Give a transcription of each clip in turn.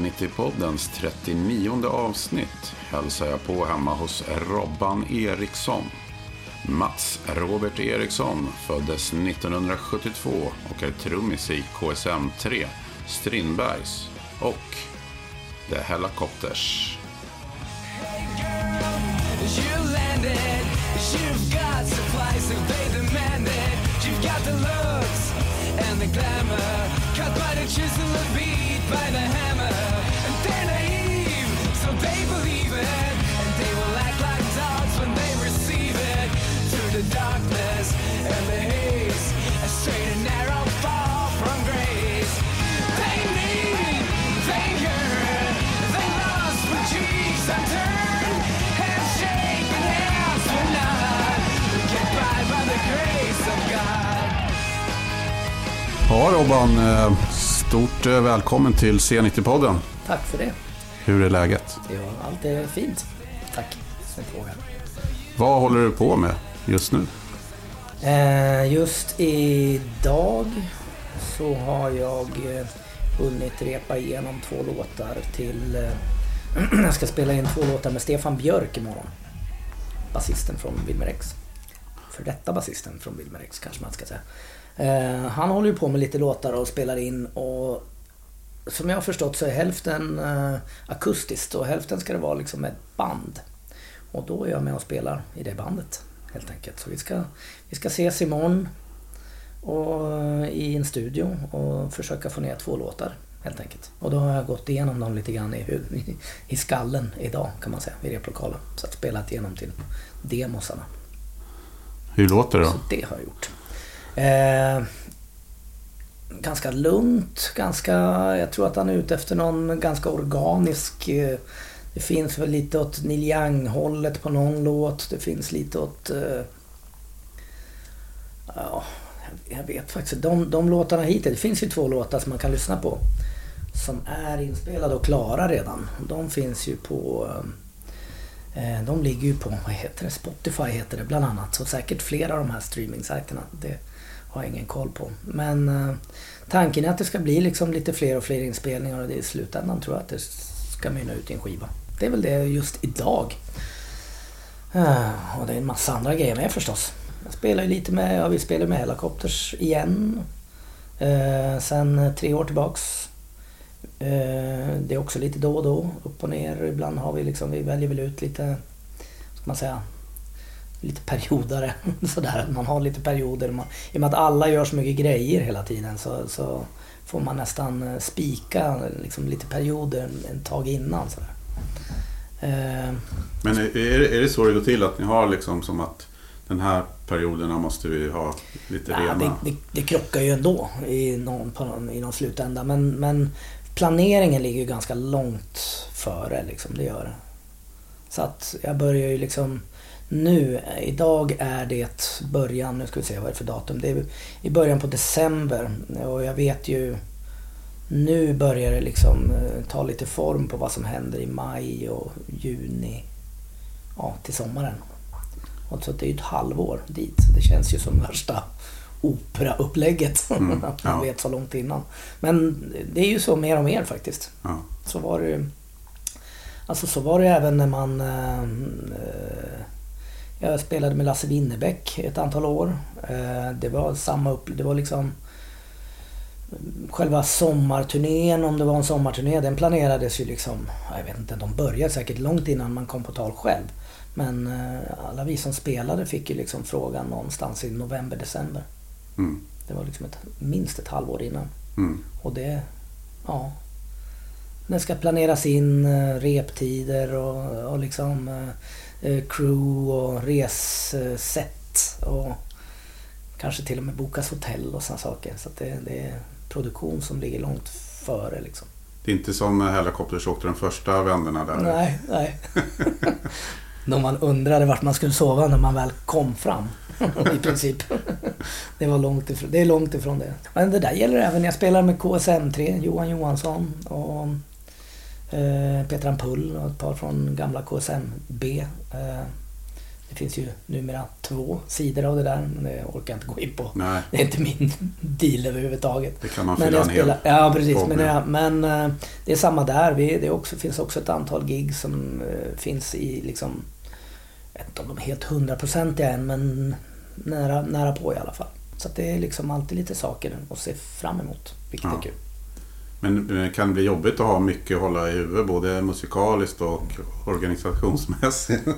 90-poddens 39 avsnitt hälsar jag på hemma hos Robban Eriksson. Mats Robert Eriksson föddes 1972 och är trummis i KSM 3, Strindbergs och The Helicopters. You landed, you've got supplies so they demanded, you've got the looks and the glamour, cut by the chisel of beat by the hammer, and they're naive, so they believe it, and they will act like dogs when they receive it, through the darkness and the haze, a straight and narrow fall from grace. They need, they yearn, they lost with cheeks unturned, handshake and hands for none, get by by the grace of God. Ja, Robban. eh, Stort eh, välkommen till C90-podden. Tack för det. Hur är läget? Ja, allt är fint. Tack för frågan. Vad håller du på med just nu? Eh, just idag så har jag eh, hunnit repa igenom två låtar till... Jag ska spela in två låtar med Stefan Björk imorgon. Basisten från Wilmer X. För detta basisten från Wilmer X kanske man ska säga. Eh, han håller ju på med lite låtar och spelar in och som jag har förstått så är hälften eh, akustiskt och hälften ska det vara liksom ett band. Och då är jag med och spelar i det bandet helt enkelt. Så vi ska, vi ska ses imorgon och, i en studio och försöka få ner två låtar helt enkelt. Och då har jag gått igenom dem lite grann i, i, i skallen idag kan man säga, i replokalen. Så att spelat igenom till demosarna. Hur låter det då? Så det har jag gjort. Eh, ganska lugnt, ganska... Jag tror att han är ute efter någon ganska organisk... Eh, det finns väl lite åt Neil Young-hållet på någon låt. Det finns lite åt... Eh, ja, jag- vet faktiskt de, de låtarna hittills. Det finns ju två låtar som man kan lyssna på. Som är inspelade och klara redan. De finns ju på... Eh, eh de ligger ju på, vad heter det, Spotify heter det bland annat. Så säkert flera av de här streamingsajterna. Det har jag ingen koll på. Men eh, tanken är att det ska bli liksom lite fler och fler inspelningar och det i slutändan tror jag att det ska mynna ut i en skiva. Det är väl det just idag. Eh, och det är en massa andra grejer med förstås. Jag spelar ju lite med, ja vi spelar med Helicopters igen. Eh, sen tre år tillbaks. Eh, det är också lite då och då, upp och ner. Ibland har vi liksom, vi väljer väl ut lite, ska man säga, lite periodare. Sådär, man har lite perioder. Man, I och med att alla gör så mycket grejer hela tiden så, så får man nästan eh, spika liksom, lite perioder en tag innan. Sådär. Eh, Men är, är, det- är det så det går till? Att ni har liksom som att den här perioderna måste vi ha lite Ja, rena? det, det, det krockar ju ändå i någon, någon, i någon slutända. Men, men planeringen ligger ju ganska långt före. Liksom, det gör det. Så att jag börjar ju liksom nu, idag är det början, nu ska vi se vad det är för datum. Det är i början på december och jag vet ju nu börjar det liksom eh, ta lite form på vad som händer i maj och juni. Ja, till sommaren. Och så det är ju ett halvår dit. Det känns ju som värsta operaupplägget. Mm, Att man ja. vet så långt innan. Men det är ju så mer och mer faktiskt. Ja. Så var det ju. Alltså så var det även när man... Eh, jag spelade med Lasse Winnerbäck ett antal år. Eh, det var samma upp... Det var liksom... Själva sommarturnén, om det var en sommarturné, den planerades ju liksom... ja, Jag vet inte, de började säkert långt innan man kom på tal själv. Men eh, alla vi som spelade fick ju liksom frågan någonstans i november, december. Mm. Det var liksom ett, minst ett halvår innan. Mm. Och det, ja. Det ska planeras in eh, reptider och, och liksom eh, eh, crew och ressätt och kanske till och med bokas hotell och sådana saker. Så det, det är produktion som ligger långt före liksom. Det är inte som när Helicopters åkte de första vänderna där. Nej, nej. Då man undrade vart man skulle sova när man väl kom fram. I princip. Det, var långt ifrån, det är långt ifrån det. Men det där gäller även, jag spelar med KSM3, Johan Johansson och eh, Peter Ampull och ett par från gamla KSMB. Eh, Det finns ju numera två sidor av det där, men det orkar jag inte gå in på. Nej, Det är inte min deal överhuvudtaget. det kan man Men fylla en hel ja precis, men, jag, men eh, det är samma där. Vi, det också, finns också ett antal gig som eh, finns i liksom, jag vet inte om de är helt hundraprocentiga än, men nära, nära på i alla fall. Så det är liksom alltid lite saker att se fram emot, vilket Ja. är kul. Men kan det bli jobbigt att ha mycket att hålla i huvudet, både musikaliskt och organisationsmässigt?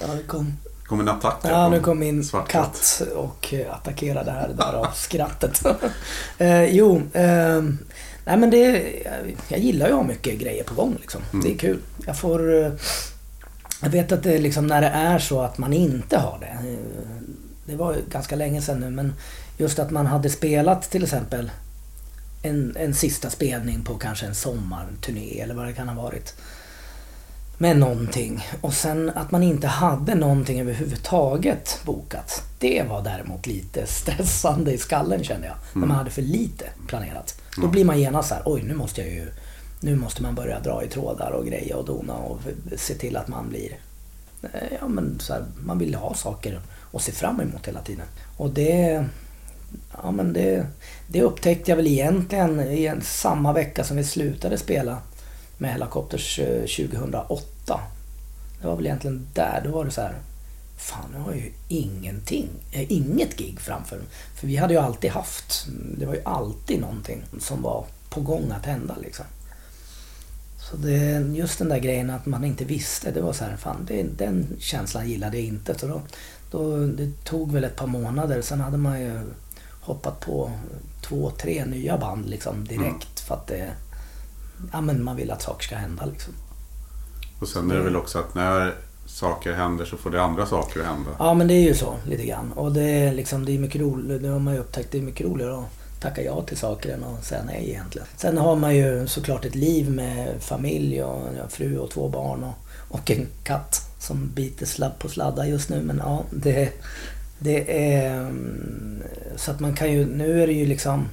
Ja, det kom, Kom en attack ja, nu kom min Svart katt och eh, attackerade här, därav skrattet. eh, jo, eh, nej men det, jag, gillar ju att ha mycket grejer på gång liksom. Det är kul. Jag får... Eh, jag vet att det liksom när det är så att man inte har det. eh, Det var ju ganska länge sedan nu men just att man hade spelat till exempel en, en sista spelning på kanske en sommarturné eller vad det kan ha varit. Med någonting. Och sen att man inte hade någonting överhuvudtaget bokat. Det var däremot lite stressande i skallen kände jag. När man hade för lite planerat. Då blir man genast så här, oj nu måste jag ju... Nu måste man börja dra i trådar och greja och dona och se till att man blir... eh, Ja men så här, man vill ha saker att se fram emot hela tiden. Och det... Ja men det, det upptäckte jag väl egentligen i en, samma vecka som vi slutade spela med Helicopters 2008. Eh, det var väl egentligen där, då var det så här. Fan, nu har jag ju ingenting, äh, inget gig framför mig. För vi hade ju alltid haft, det var ju alltid någonting som var på gång att hända liksom. Så det, just den där grejen att man inte visste, det var så här, fan det, den känslan gillade jag inte. Så då, då, det tog väl ett par månader, sen hade man ju hoppat på två, tre nya band liksom direkt för att det, ja men man vill att saker ska hända liksom. Och sen är det väl också att när saker händer så får det andra saker att hända. Ja men det är ju så lite grann. Och det är liksom, det är mycket roligt, det har man ju upptäckt, det är mycket roligare att tacka ja till saker än att säga nej egentligen. Sen har man ju såklart ett liv med familj och fru och två barn och, och en katt som biter sladd på sladdar just nu. Men ja, det, det är... mm, Så att man kan ju, nu är det ju liksom...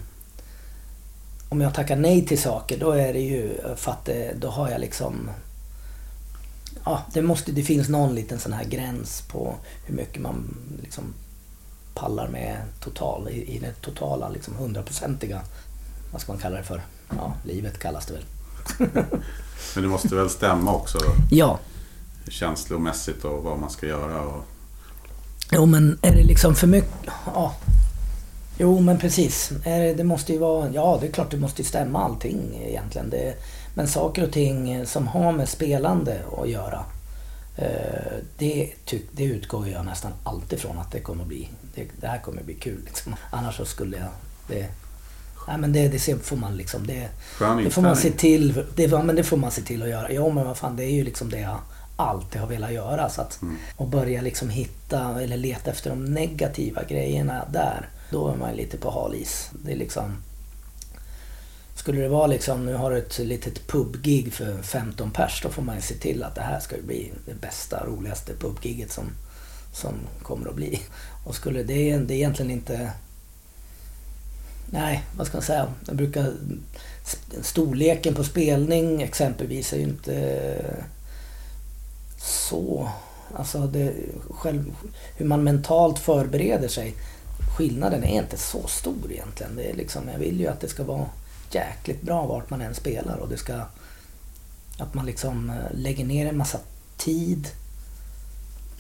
Om jag tackar nej till saker då är det ju för att det, då har jag liksom ja, det, måste, det finns någon liten sån här gräns på hur mycket man liksom pallar med total, i, i det totala liksom hundraprocentiga, vad ska man kalla det för? Ja, livet kallas det väl. Men det måste väl stämma också Ja, känslomässigt och vad man ska göra. Och... jo men är det liksom för mycket? Ja. Jo men precis. Det, det måste ju vara, ja det är klart det måste ju stämma allting egentligen. Det, men saker och ting som har med spelande att göra. eh, Det, tyck, det utgår jag nästan alltid från att det kommer bli. Det, det här kommer bli kul liksom. Annars så skulle jag... Det, nej men det, det får man liksom... Det, det får man se till. Det, men det får man se till att göra. Ja men vad fan det är ju liksom det jag alltid har velat göra. Så att, Mm. Och börja liksom hitta eller leta efter de negativa grejerna där. Då är man lite på hal is. Det är liksom... Skulle det vara liksom, nu har du ett litet pubgig för 15 pers, då får man se till att det här ska bli det bästa, roligaste pubgiget som, som kommer att bli. Och skulle det, det är egentligen inte... Nej, vad ska man säga? Jag brukar... Storleken på spelning exempelvis är ju inte så... Alltså det, själv, hur man mentalt förbereder sig. Skillnaden är inte så stor egentligen. Det är liksom, jag vill ju att det ska vara jäkligt bra vart man än spelar och det ska... Att man liksom eh, lägger ner en massa tid.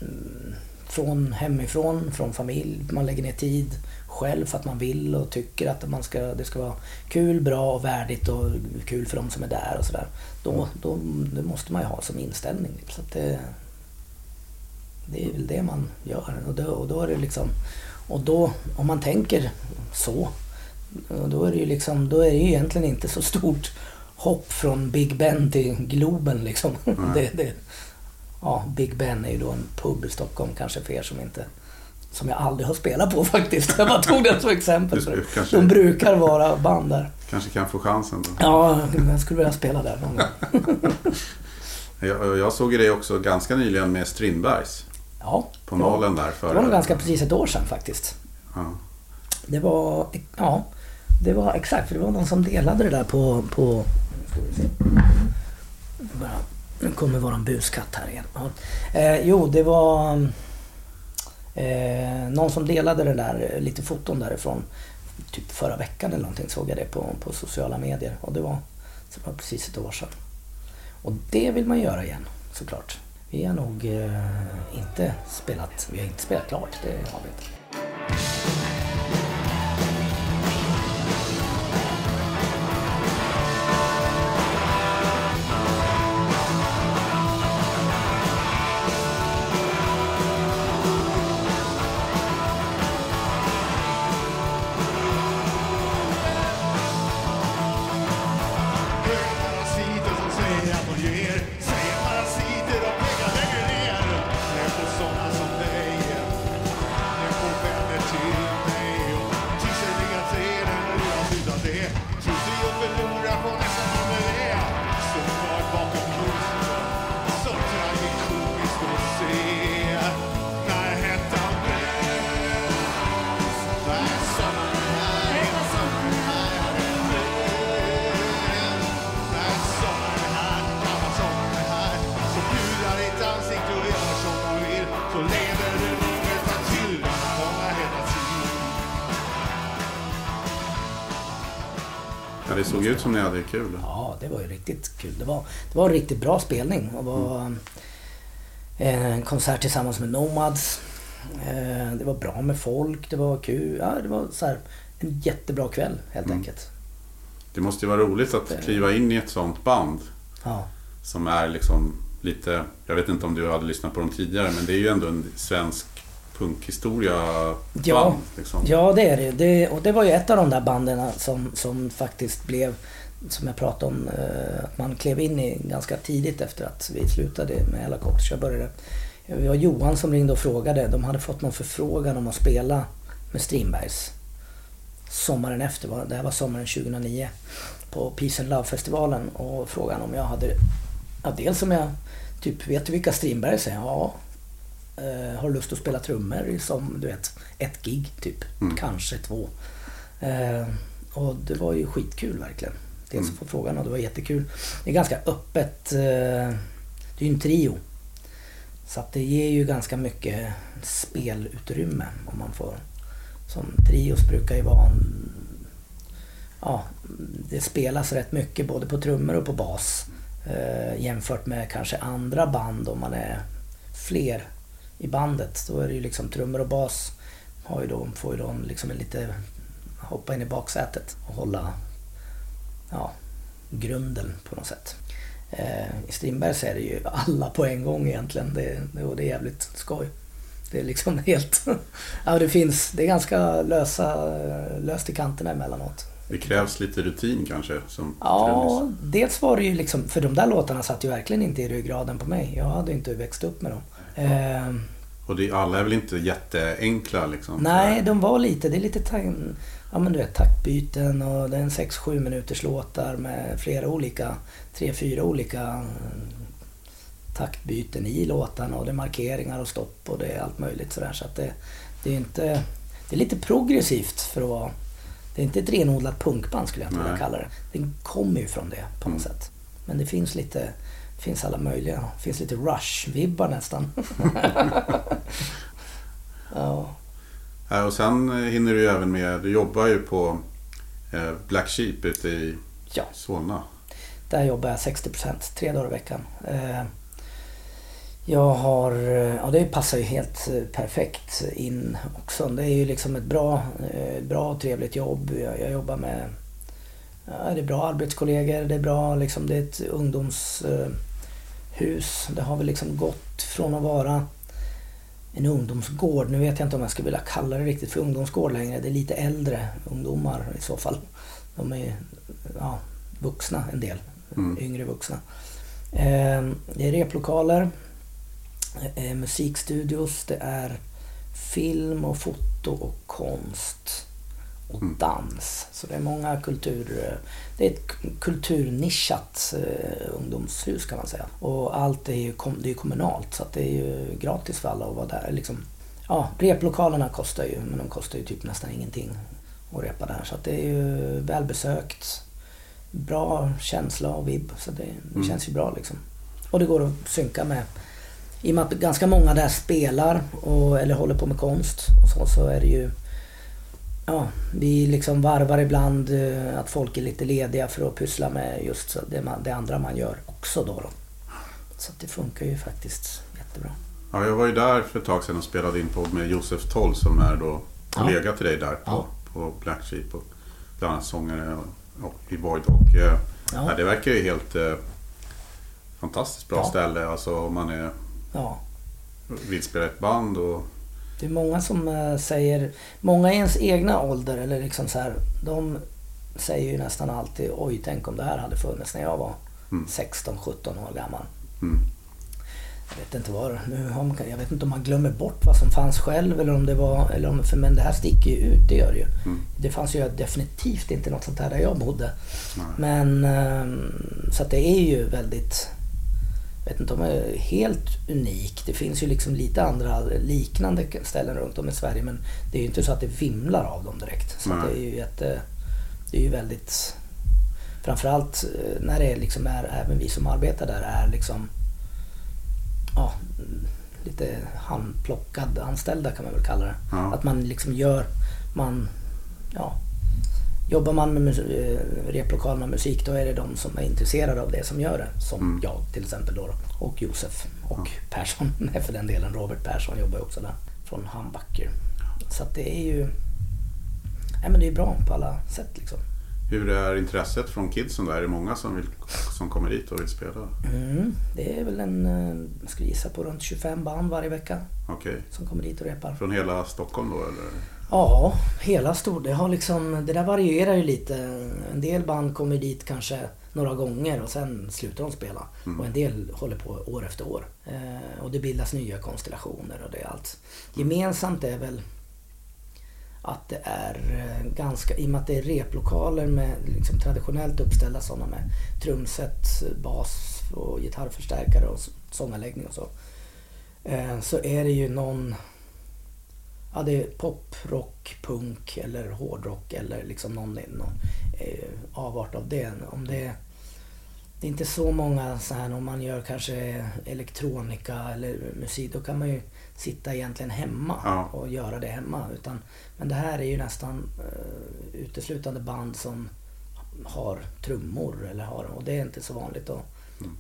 Mm, från hemifrån, från familj. Man lägger ner tid själv för att man vill och tycker att man ska, det ska vara kul, bra och värdigt och kul för de som är där och sådär. Då, då, det måste man ju ha som inställning. Så det, det är väl det man gör. Och då, och då är det liksom... Och då, om man tänker så, då är det ju liksom, då är det ju egentligen inte så stort hopp från Big Ben till Globen liksom. Det, det, ja, Big Ben är ju då en pub i Stockholm kanske för er som inte som jag aldrig har spelat på faktiskt. Jag bara tog den som exempel. För kanske- de brukar vara band där. Kanske kan få chansen. Då. Ja, jag skulle vilja spela där någon gång. Jag, jag såg ju dig också ganska nyligen med Strindbergs. Ja, På Nalen där. det För, var nog ganska precis ett år sedan faktiskt. Ja. Det var, ja, det var exakt, för det var någon som delade det där på, på Nu kommer våran buskatt här igen. Ja. Eh, jo, det var eh, någon som delade det där, eh, lite foton därifrån. Typ förra veckan eller någonting såg jag det på, på sociala medier. Och det var, så det var precis ett år sedan. Och det vill man göra igen såklart. Vi har nog eh, inte spelat, vi har inte spelat klart, det har vi inte. Kul. Ja, det var ju riktigt kul. Det var, det var en riktigt bra spelning. Det var eh, en konsert tillsammans med Nomads. Eh, Det var bra med folk, det var kul. Ja, det var så här, en jättebra kväll helt Mm. enkelt. Det måste ju vara roligt att kliva in i ett sånt band. Ja. Som är liksom lite, jag vet inte om du hade lyssnat på dem tidigare, men det är ju ändå en svensk punkhistoria Ja. band. Liksom. Ja, det är det. det. Och det var ju ett av de där banden som, som faktiskt blev, som jag pratade om, eh, att man klev in i ganska tidigt efter att vi slutade med Hellacopters. Jag började. Det var Johan som ringde och frågade. De hade fått någon förfrågan om att spela med Strindbergs. Sommaren efter, det här var sommaren 2009. På Peace and Love-festivalen och frågan om jag hade, ja dels om jag typ, vet du vilka Strindbergs är? Ja. Eh, har du lust att spela trummor som, du vet, ett gig typ. Kanske två. Eh, och det var ju skitkul verkligen. Mm. Dels att få frågan och det var jättekul. Det är ganska öppet. Eh, det är ju en trio. Så att det ger ju ganska mycket spelutrymme om man får. Som trios brukar ju vara en, Ja, det spelas rätt mycket både på trummor och på bas. Eh, jämfört med kanske andra band om man är fler i bandet. Då är det ju liksom trummor och bas har ju då, får ju de liksom en lite hoppa in i baksätet och hålla ja, grunden på något sätt. Eh, I Strindbergs är det ju alla på en gång egentligen. Det, det, och det är jävligt skoj. Det är liksom helt... ja, det finns... Det är ganska lösa, löst i kanterna emellanåt. Det krävs lite rutin kanske som Ja, trummis. dels var det ju liksom... För de där låtarna satt ju verkligen inte i ryggraden på mig. Jag hade inte växt upp med dem. Eh, Och det, alla är väl inte jätteenkla liksom? Nej, de var lite, det är lite ja, men du vet, taktbyten och det är en 6-7 minuters låtar med flera olika, tre fyra olika mm, taktbyten i låtarna och det är markeringar och stopp och det är allt möjligt sådär. Så att det, det är inte, det är lite progressivt för att vara, det är inte ett renodlat punkband skulle jag inte vilja kalla det. Det kommer ju från det på något sätt. Men det finns lite, finns alla möjliga, det finns lite Rush-vibbar nästan. ja. Ja, och sen eh, hinner du ju även med, du jobbar ju på eh, Black Sheep ute i Ja. Solna. Där jobbar jag 60% tre dagar i veckan. Eh, Jag har, eh, ja det passar ju helt eh, perfekt in också. Det är ju liksom ett bra, eh, bra och trevligt jobb. Jag, jag jobbar med, ja, det är bra arbetskollegor, det är bra liksom, det är ett ungdomshus. Det har väl liksom gått från att vara en ungdomsgård. Nu vet jag inte om jag skulle vilja kalla det riktigt för ungdomsgård längre. Det är lite äldre ungdomar i så fall. De är ja, vuxna en del, Mm. yngre vuxna. Eh, det är replokaler, eh, musikstudios, det är film och foto och konst och dans. Så det är många kultur... Det är ett kulturnischat eh, ungdomshus kan man säga. Och allt är ju det är kommunalt så det är ju gratis för alla att vara där. Liksom, ja, replokalerna kostar ju, men de kostar ju typ nästan ingenting att repa där. Så det är ju välbesökt. Bra känsla och vibb. Så det, det Mm. känns ju bra liksom. Och det går att synka med. I och med att ganska många där spelar och, eller håller på med konst och så, så är det ju... Ja, vi liksom varvar ibland eh, att folk är lite lediga för att pyssla med just det, man, det andra man gör också då. då. Så det funkar ju faktiskt jättebra. Ja, jag var ju där för ett tag sedan och spelade in på med Josef Toll som är då kollega till dig där på, Ja. på Black Sheep. Och bland annat sångare och, i Void. Och, eh, Ja. ja, det verkar ju helt eh, fantastiskt bra Ja. ställe. Alltså om man är, Ja. vill spela ett band och Det är många som eh, säger, många i ens egna ålder eller liksom så här, de säger ju nästan alltid oj tänk om det här hade funnits när jag var Mm. 16-17 år gammal. mm, Jag vet inte vad, nu man, jag vet inte om man glömmer bort vad som fanns själv eller om det var, eller om, för, men det här sticker ju ut, det gör det ju. Mm. Det fanns ju definitivt inte något sånt här där jag bodde. Nej. Men ehm, så att det är ju väldigt, vet inte om det är helt unik. Det finns ju liksom lite andra liknande ställen runt om i Sverige men det är ju inte så att det vimlar av dem direkt. Så Nej. det är ju jätte, det är ju väldigt, framförallt eh, när det är liksom är, även vi som arbetar där är liksom, ja, mm, lite handplockad anställda kan man väl kalla det. Ja. Att man liksom gör, man, ja, Jobbar man med eh, replokal med musik då är det de som är intresserade av det som gör det. Som Mm. jag till exempel då. Och Josef och Persson nej, för den delen. Robert Persson jobbar också där. Från Hambacker. Så att det är ju... Nej men det är bra på alla sätt liksom. Hur är intresset från kidsen där? Är det många som, vill, som kommer dit och vill spela? Mm, det är väl en, eh, jag skulle gissa på runt 25 band varje vecka Okej. som kommer dit och repar. Från hela Stockholm då eller? Ja, hela stor. Det, har liksom, det där varierar ju lite. En del band kommer dit kanske några gånger och sen slutar de spela. Och en del håller på år efter år. Eh, och det bildas nya konstellationer och det är allt. Gemensamt är väl att det är eh, ganska, i och med att det är replokaler med liksom traditionellt uppställda sådana med trumset, bas och gitarrförstärkare och sånganläggning och så. Eh, så är det ju någon Ja, det är pop, rock, punk eller hårdrock eller liksom någon, någon eh, avart av det. Om det, det är inte så många så här om man gör kanske elektronika eller musik. Då kan man ju sitta egentligen hemma Ja. och göra det hemma. Utan, men det här är ju nästan eh, uteslutande band som har trummor eller har, och det är inte så vanligt att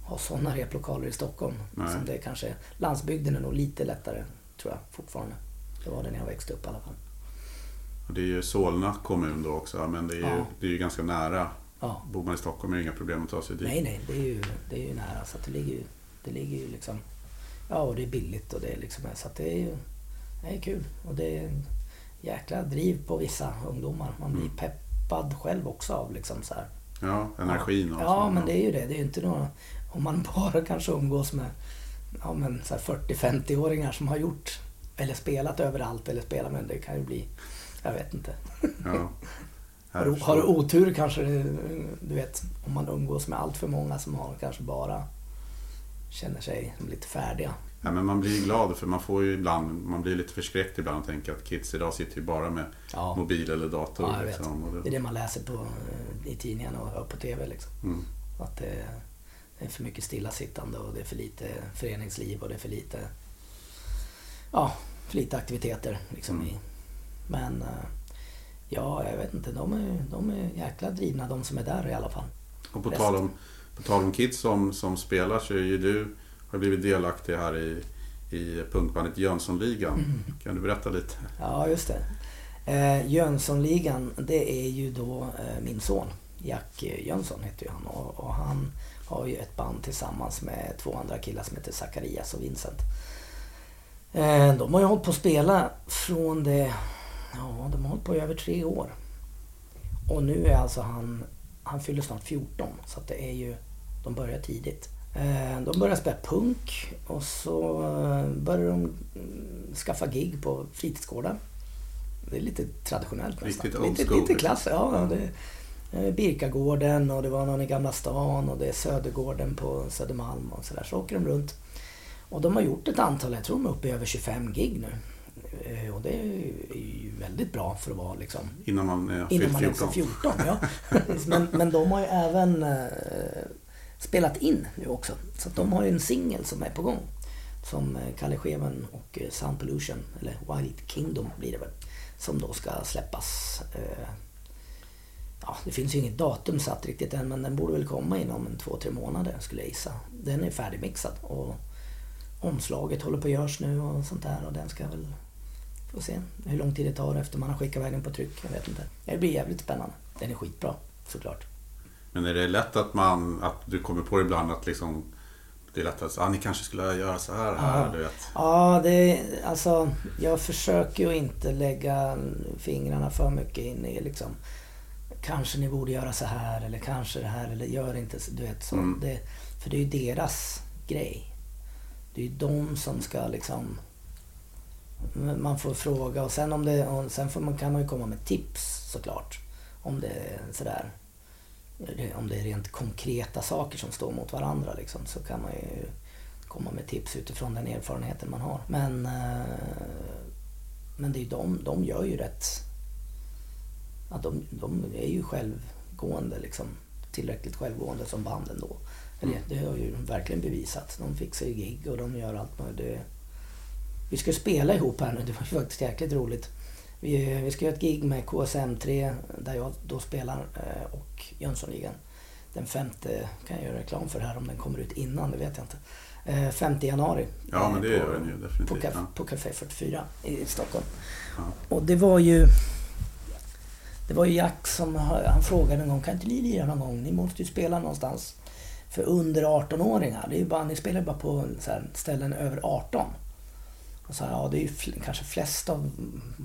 ha sådana replokaler i Stockholm. Nej. Som det är kanske, landsbygden är nog lite lättare tror jag fortfarande. Det var det när jag växte upp i alla fall. Och det är ju Solna kommun då också men det är ju, Ja. det är ju ganska nära. Ja. Bor man i Stockholm är det inga problem att ta sig dit. Nej, nej, det är ju, det är ju nära. Så det ligger ju, det ligger ju liksom... Ja, och det är billigt och det är liksom... Så att det är ju... Det är kul. Och det är en jäkla driv på vissa ungdomar. Man blir peppad själv också av liksom så här. Ja, energin och Ja, så. men det är ju det. Det är ju inte några... Om man bara kanske umgås med ja, men så här 40-50-åringar som har gjort eller spelat överallt eller spelat men det kan ju bli... Jag vet inte. Ja. Har du, har du otur kanske, du vet, om man umgås med allt för många som har kanske bara känner sig lite färdiga. Ja, men man blir glad för man får ju ibland, man blir lite förskräckt ibland och tänker att kids idag sitter ju bara med Ja. mobil eller dator. Ja, liksom, Det är det, man läser på, eh, i tidningarna och hör på TV. Liksom. mm. Att det, det är för mycket stillasittande och det är för lite föreningsliv och det är för lite, ja, för lite aktiviteter. Liksom, Mm. i. Men eh, ja, jag vet inte. De är, de är jäkla drivna de som är där i alla fall. Och på Resten. tal, om, på tal om kids som, som spelar så är ju du har blivit delaktig här i, i punkbandet Jönssonligan. Mm. Kan du berätta lite? Ja, just det. Eh, Jönssonligan, det är ju då eh, min son. Jack Jönsson heter ju han och, och han har ju ett band tillsammans med två andra killar som heter Zacharias och Vincent. Eh, de har ju hållit på att spela från det, ja de har hållit på i över tre år. Och nu är alltså han, han fyller snart 14 så att det är ju, de börjar tidigt. Eh, de börjar spela punk och så eh, börjar de mm, skaffa gig på fritidsgårdar. Det är lite traditionellt nästan. Riktigt old lite, school, lite liksom. klass, ja. Det, Birkagården och det var någon i Gamla stan och det är Södergården på Södermalm och sådär. Så åker de runt. Och de har gjort ett antal, jag tror de är uppe i över 25 gig nu. Eh, Och det är ju väldigt bra för att vara liksom Innan man är Innan man är 14. 14, ja. men, men de har ju även eh, spelat in nu också. Så de har ju en singel som är på gång. Som eh, Kalle Scheven och eh, Sound Pollution, eller Wild Kingdom blir det väl. Som då ska släppas. Eh, ja, det finns ju inget datum satt riktigt än men den borde väl komma inom en två, tre månader skulle jag gissa. Den är färdigmixad och omslaget håller på att göras nu och sånt där och den ska väl Får se hur lång tid det tar efter man har skickat iväg den på tryck. Jag vet inte. Det blir jävligt spännande. Den är skitbra såklart. Men är det lätt att man, att du kommer på ibland att liksom det är lätt att ah, ni kanske skulle göra så här, här du vet. Ja, det alltså jag försöker ju inte lägga fingrarna för mycket in i liksom kanske ni borde göra så här eller kanske det här eller gör inte så, du vet så. Mm. Det, för det är ju deras grej. Det är ju de som ska liksom man får fråga och sen, om det, och sen får man, kan man ju komma med tips såklart. Om det är sådär. Om det är rent konkreta saker som står mot varandra liksom, så kan man ju komma med tips utifrån den erfarenheten man har. Men, eh, men det är ju de, de gör ju rätt. Att de, de är ju självgående liksom. Tillräckligt självgående som band ändå. Eller det har ju verkligen bevisat. De fixar ju gig och de gör allt möjligt. Vi ska spela ihop här nu. Det var faktiskt jäkligt roligt. Vi, vi ska göra ett gig med KSM3 där jag då spelar eh, och Jönssonligan. Den femte, kan jag göra reklam för här om den kommer ut innan, det vet jag inte. Eh, 5 januari. Ja, men det eh, gör den ju definitivt, På, Caf- ja. på Café 44 i Stockholm. Ja. Och det var ju... Det var ju Jack som han frågade en gång, kan inte ni lira någon gång? Ni måste ju spela någonstans för under 18-åringar. Det är ju bara, ni spelar ju bara på så här, ställen över 18. Och så här, ja, det är ju fl- kanske flest av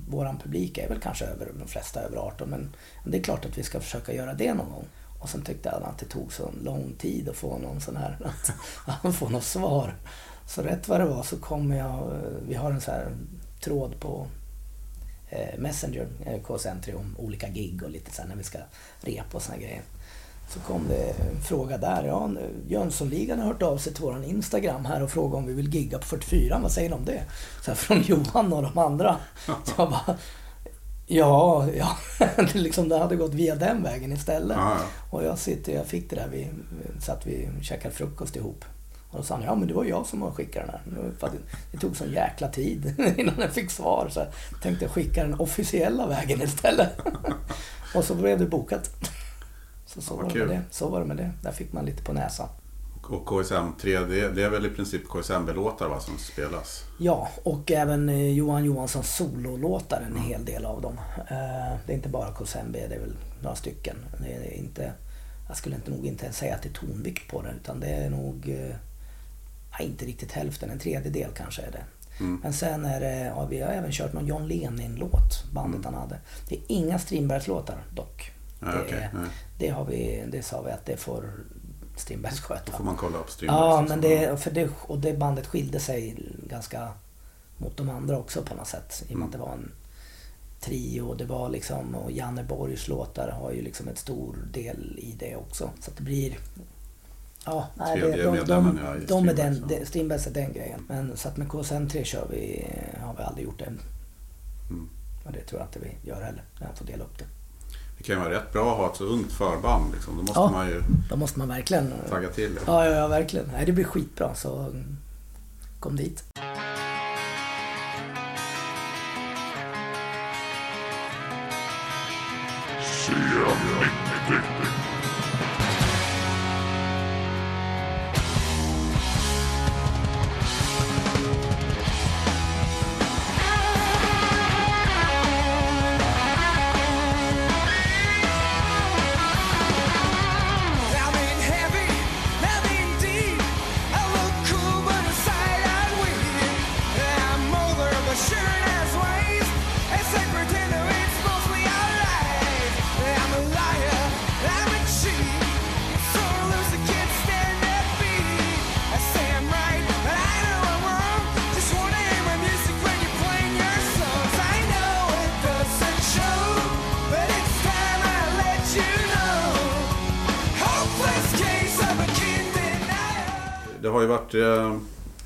våran publik är väl kanske över, de flesta över 18. Men det är klart att vi ska försöka göra det någon gång. Och sen tyckte han att det tog så lång tid att få någon sån här, att få något svar. Så rätt vad det var så kommer jag, vi har en sån här tråd på eh, Messenger, eh, KSN3 om olika gig och lite så här när vi ska repa och såna grejer. Så kom det en fråga där. Ja, Jönssonligan har hört av sig till våran Instagram här och frågat om vi vill gigga på 44. Vad säger ni om det? Så här, från Johan och de andra. Så jag bara, ja, ja. Det liksom, det hade gått via den vägen istället. Ja. Och jag, sitter, jag fick det där, vi satt vi käkade frukost ihop. Och då sa han, ja men det var jag som har skickat den här. Det tog sån jäkla tid innan jag fick svar. Så jag tänkte skicka den officiella vägen istället. och så blev det bokat. Så, så, Ja, var det med kul. det. så var det med det. Där fick man lite på näsan. Och KSM3, det, det är väl i princip KSMB-låtar som spelas? Ja, och även eh, Johan Johanssons sololåtar, en hel del av dem. Eh, Det är inte bara KSMB, det är väl några stycken. Det är inte, jag skulle inte nog inte ens säga att det är tonvikt på det, utan det är nog eh, ja, inte riktigt hälften, en tredjedel kanske är det. Mm. Men sen är det, ja, vi har även kört någon John Lenin-låt, bandet han hade. Det är inga Strindbergs-låtar dock. Ja, det, nej. det, har vi, det sa vi att det får Strindbergs sköta. Då får man kolla upp Strindbergs. Ja, men det, för det, och det bandet skilde sig ganska mot de andra också på något sätt. I och med att det var en trio. Det var liksom, och Janne Borgs låtar har ju liksom ett stor del i det också. Så det blir... Ja, nej, det, de, de, i de är den, det- Strindbergs är den grejen. Men så att med KSM3 kör vi, har vi aldrig gjort det. Mm. Och det tror jag inte vi gör heller. Jag får dela upp det. Det kan ju vara rätt bra att ha ett så ungt förband. Liksom. Då måste Ja. man ju Då måste man verkligen... tagga till. Ja, ja, ja verkligen. Nej, det blir skitbra. Så mm, kom dit. I'm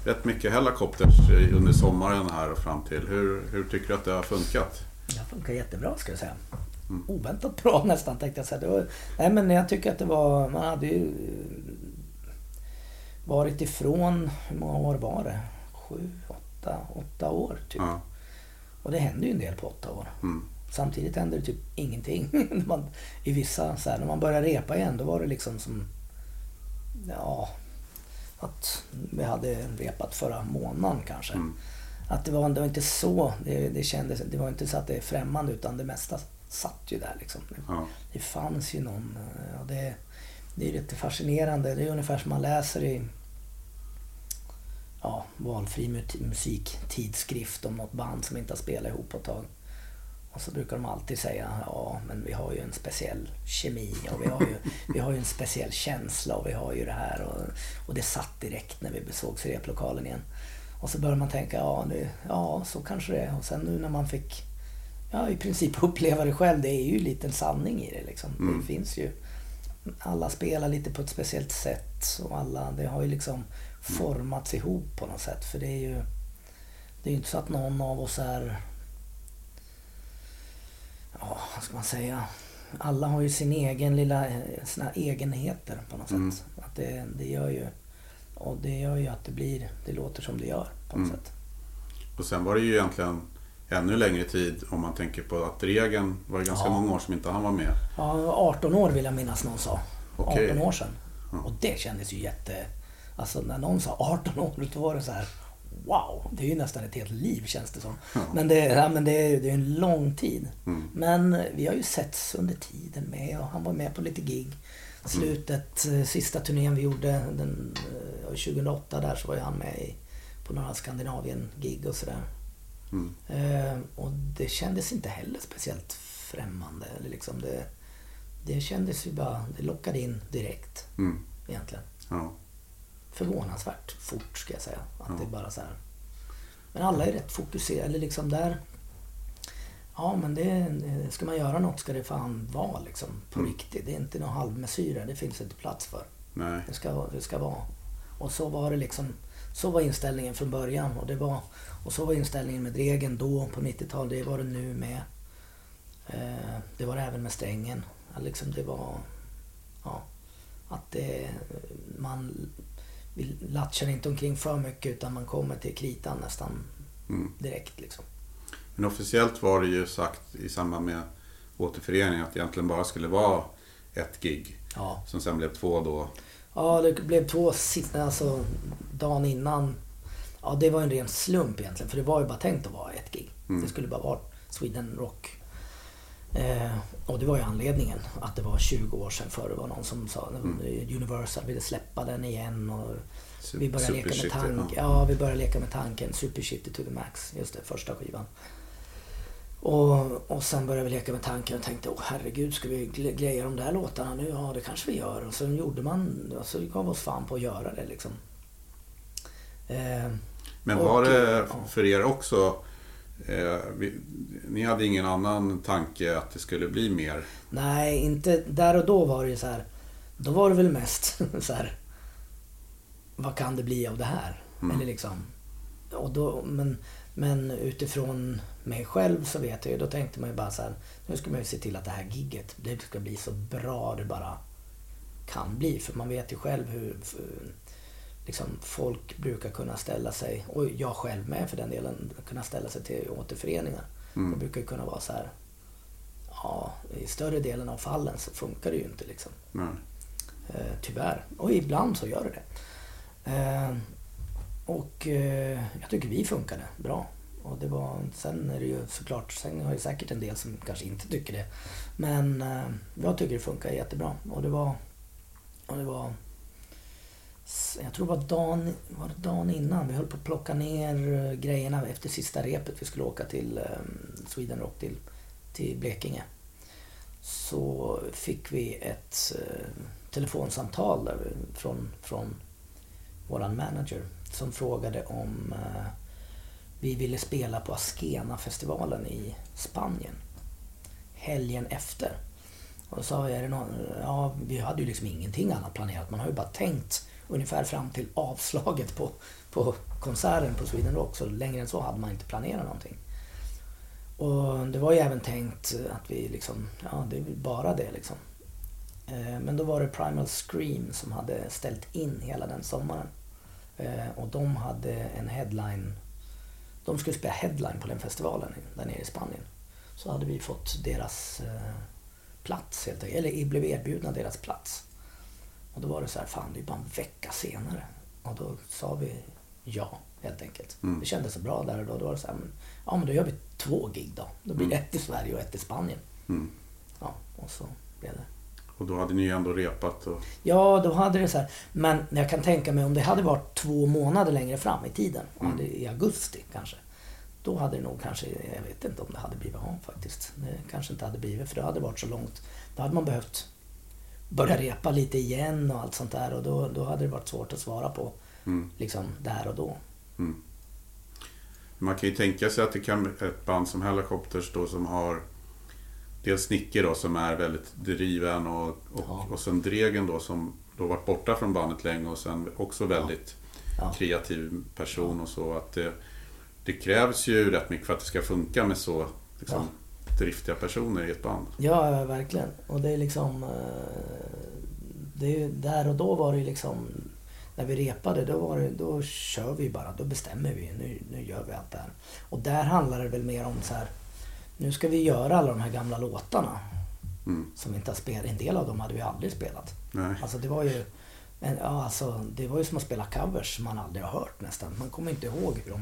rätt mycket helikopters eh, under sommaren här och fram till. Hur, hur tycker du att det har funkat? Det funkar jättebra ska jag säga. Mm. Oväntat bra nästan tänkte jag säga. Det var, nej men jag tycker att det var, man hade ju varit ifrån, hur många år var det? Sju, åtta, åtta år typ. Ja. Och det hände ju en del på åtta år. Mm. Samtidigt hände det typ ingenting. Man, I vissa, så här, när man började repa igen då var det liksom som... Ja... Att vi hade repat förra månaden kanske. Mm. Att det var, det var inte så, det, det kändes, det var inte så att det är främmande utan det mesta satt ju där liksom. Ja. det fanns ju någon, ja, det, det är lite fascinerande. Det är ungefär som man läser i ja, valfri mu- musiktidskrift om något band som inte har spelat ihop på ett tag. Och så brukar de alltid säga, ja men vi har ju en speciell kemi och vi har ju, vi har ju en speciell känsla och vi har ju det här och, och det satt direkt när vi sågs i replokalen igen. Och så börjar man tänka, ja, det, ja så kanske det är. Och sen nu när man fick ja, i princip uppleva det själv, det är ju lite en sanning i det liksom. Mm. Det finns ju, alla spelar lite på ett speciellt sätt och alla, det har ju liksom formats ihop på något sätt. För det är ju, det är ju inte så att någon av oss är ja, vad ska man säga? Alla har ju sin egen lilla, sina egenheter på något Mm. sätt. Att det, det gör ju, och det gör ju att det blir, det låter som det gör på något Mm. sätt. Och sen var det ju egentligen ännu längre tid om man tänker på att Regen var det ganska Ja. många år som inte han var med. Ja, 18 år vill jag minnas någon sa. Okej. 18 år sedan. Ja. Och det kändes ju jätte... Alltså när någon sa 18 år, då var det så här... Wow, det är ju nästan ett helt liv känns det som. Ja. Men, det, ja, men det, är, det är en lång tid. Mm. Men eh, vi har ju setts under tiden med och han var med på lite gig. Slutet, eh, sista turnén vi gjorde den, eh, 2008 där så var ju han med i, på några Skandinavien-gig och sådär. Mm. Eh, och det kändes inte heller speciellt främmande. Eller liksom det, det kändes ju bara, det lockade in direkt Mm. egentligen. Ja. Förvånansvärt fort ska jag säga. Att Ja. det är bara så här. Men alla är rätt fokuserade. Eller liksom där. Ja men det, ska man göra något ska det fan vara liksom på Mm. riktigt. Det är inte någon halvmesyrer. Det finns inte plats för. Nej. Det ska, det ska vara. Och så var det liksom. Så var inställningen från början. Och, det var, och så var inställningen med Dregen då på 90-talet. Det var det nu med. Eh, det var det även med Strängen. Liksom det var... Ja. Att det, man vi latchar inte omkring för mycket utan man kommer till kritan nästan Mm. direkt liksom. Men officiellt var det ju sagt i samband med återföreningen att det egentligen bara skulle vara ett gig. Ja. Som sen blev två då. Ja, det blev två sista, alltså dagen innan. Ja, det var en ren slump egentligen. För det var ju bara tänkt att vara ett gig. Mm. Det skulle bara vara Sweden Rock. Eh, och det var ju anledningen. Att det var 20 år sedan före var någon som sa Mm. Universal ville släppa den igen. Och vi började leka med tanken. ja. Vi började leka med tanken. Super Shitty to the Max. Just det, första skivan. Och, och sen började vi leka med tanken och tänkte, åh herregud, ska vi greja de där låtarna nu? Ja, det kanske vi gör. Och så gjorde man, och så gav vi oss fan på att göra det liksom. Eh, Men Och, var det ja. för er också eh, vi, Ni hade ingen annan tanke att det skulle bli mer? nej, inte där och då var det ju så här. Då var det väl mest så här. Vad kan det bli av det här? Mm. Eller liksom. Och då, men, men utifrån mig själv så vet jag ju, då tänkte man ju bara så här. Nu ska man ju se till att det här gigget, det ska bli så bra det bara kan bli. För man vet ju själv hur liksom, folk brukar kunna ställa sig, och jag själv med för den delen, kunna ställa sig till återföreningar. Mm. Det brukar kunna vara så här. Ja, i större delen av fallen så funkar det ju inte liksom. Nej. Eh, tyvärr. Och ibland så gör det det. Eh, och eh, jag tycker vi funkade bra. Och det var, sen är det ju såklart, sen har ju säkert en del som kanske inte tycker det. Men eh, jag tycker det funkar jättebra. Och det var, och det var jag tror det var dagen, var det dagen innan. Vi höll på att plocka ner eh, grejerna efter sista repet. Vi skulle åka till ehm, Sweden Rock till, till Blekinge. Så fick vi ett eh, telefonsamtal där från, från våran manager som frågade om eh, vi ville spela på Askena-festivalen i Spanien helgen efter. Och då sa vi, är det någon, ja vi hade ju liksom ingenting annat planerat. Man har ju bara tänkt ungefär fram till avslaget på, på konserten på Sweden Rock. Så längre än så hade man inte planerat någonting. Och det var ju även tänkt att vi liksom, ja det är väl bara det liksom. Eh, men då var det Primal Scream som hade ställt in hela den sommaren. Eh, och de hade en headline. De skulle spela headline på den festivalen där nere i Spanien. Så hade vi fått deras eh, plats helt enkelt. Eller blev erbjudna deras plats. Och då var det så här, fan det är bara en vecka senare. Och då sa vi ja, helt enkelt. Mm. Det kändes så bra där och då. Då var det så här, men, ja men då gör vi två gig då. Då blir det ett i Sverige och ett i Spanien. Mm. Ja, och så blev det. Och då hade ni ju ändå repat och... Ja, då hade det så här. Men jag kan tänka mig om det hade varit två månader längre fram i tiden. Mm. I augusti kanske. Då hade det nog kanske, jag vet inte om det hade blivit av faktiskt. Det kanske inte hade blivit för det hade varit så långt. Då hade man behövt börja repa lite igen och allt sånt där. Och då, då hade det varit svårt att svara på Mm. liksom där och då. Mm. Man kan ju tänka sig att det kan ett band som Helicopters då som har dels Nicke då som är väldigt driven och, och, Ja. och sen Dregen då som då varit borta från bandet länge och sen också väldigt Ja. kreativ person och så. Att det, det krävs ju rätt mycket för att det ska funka med så liksom, driftiga personer i ett band. Ja, verkligen. Och det är liksom... eh, Det är, ju- där och då var det liksom... När vi repade, då, var det, då kör vi bara. Då bestämmer vi. Nu, nu gör vi allt det här. Och där handlar det väl mer om så här... Nu ska vi göra alla de här gamla låtarna. Mm. Som vi inte har spelat. En del av dem hade vi aldrig spelat. Nej. Alltså det var ju... Men, ja, alltså, det var ju som att spela covers som man aldrig har hört nästan. Man kommer inte ihåg hur de...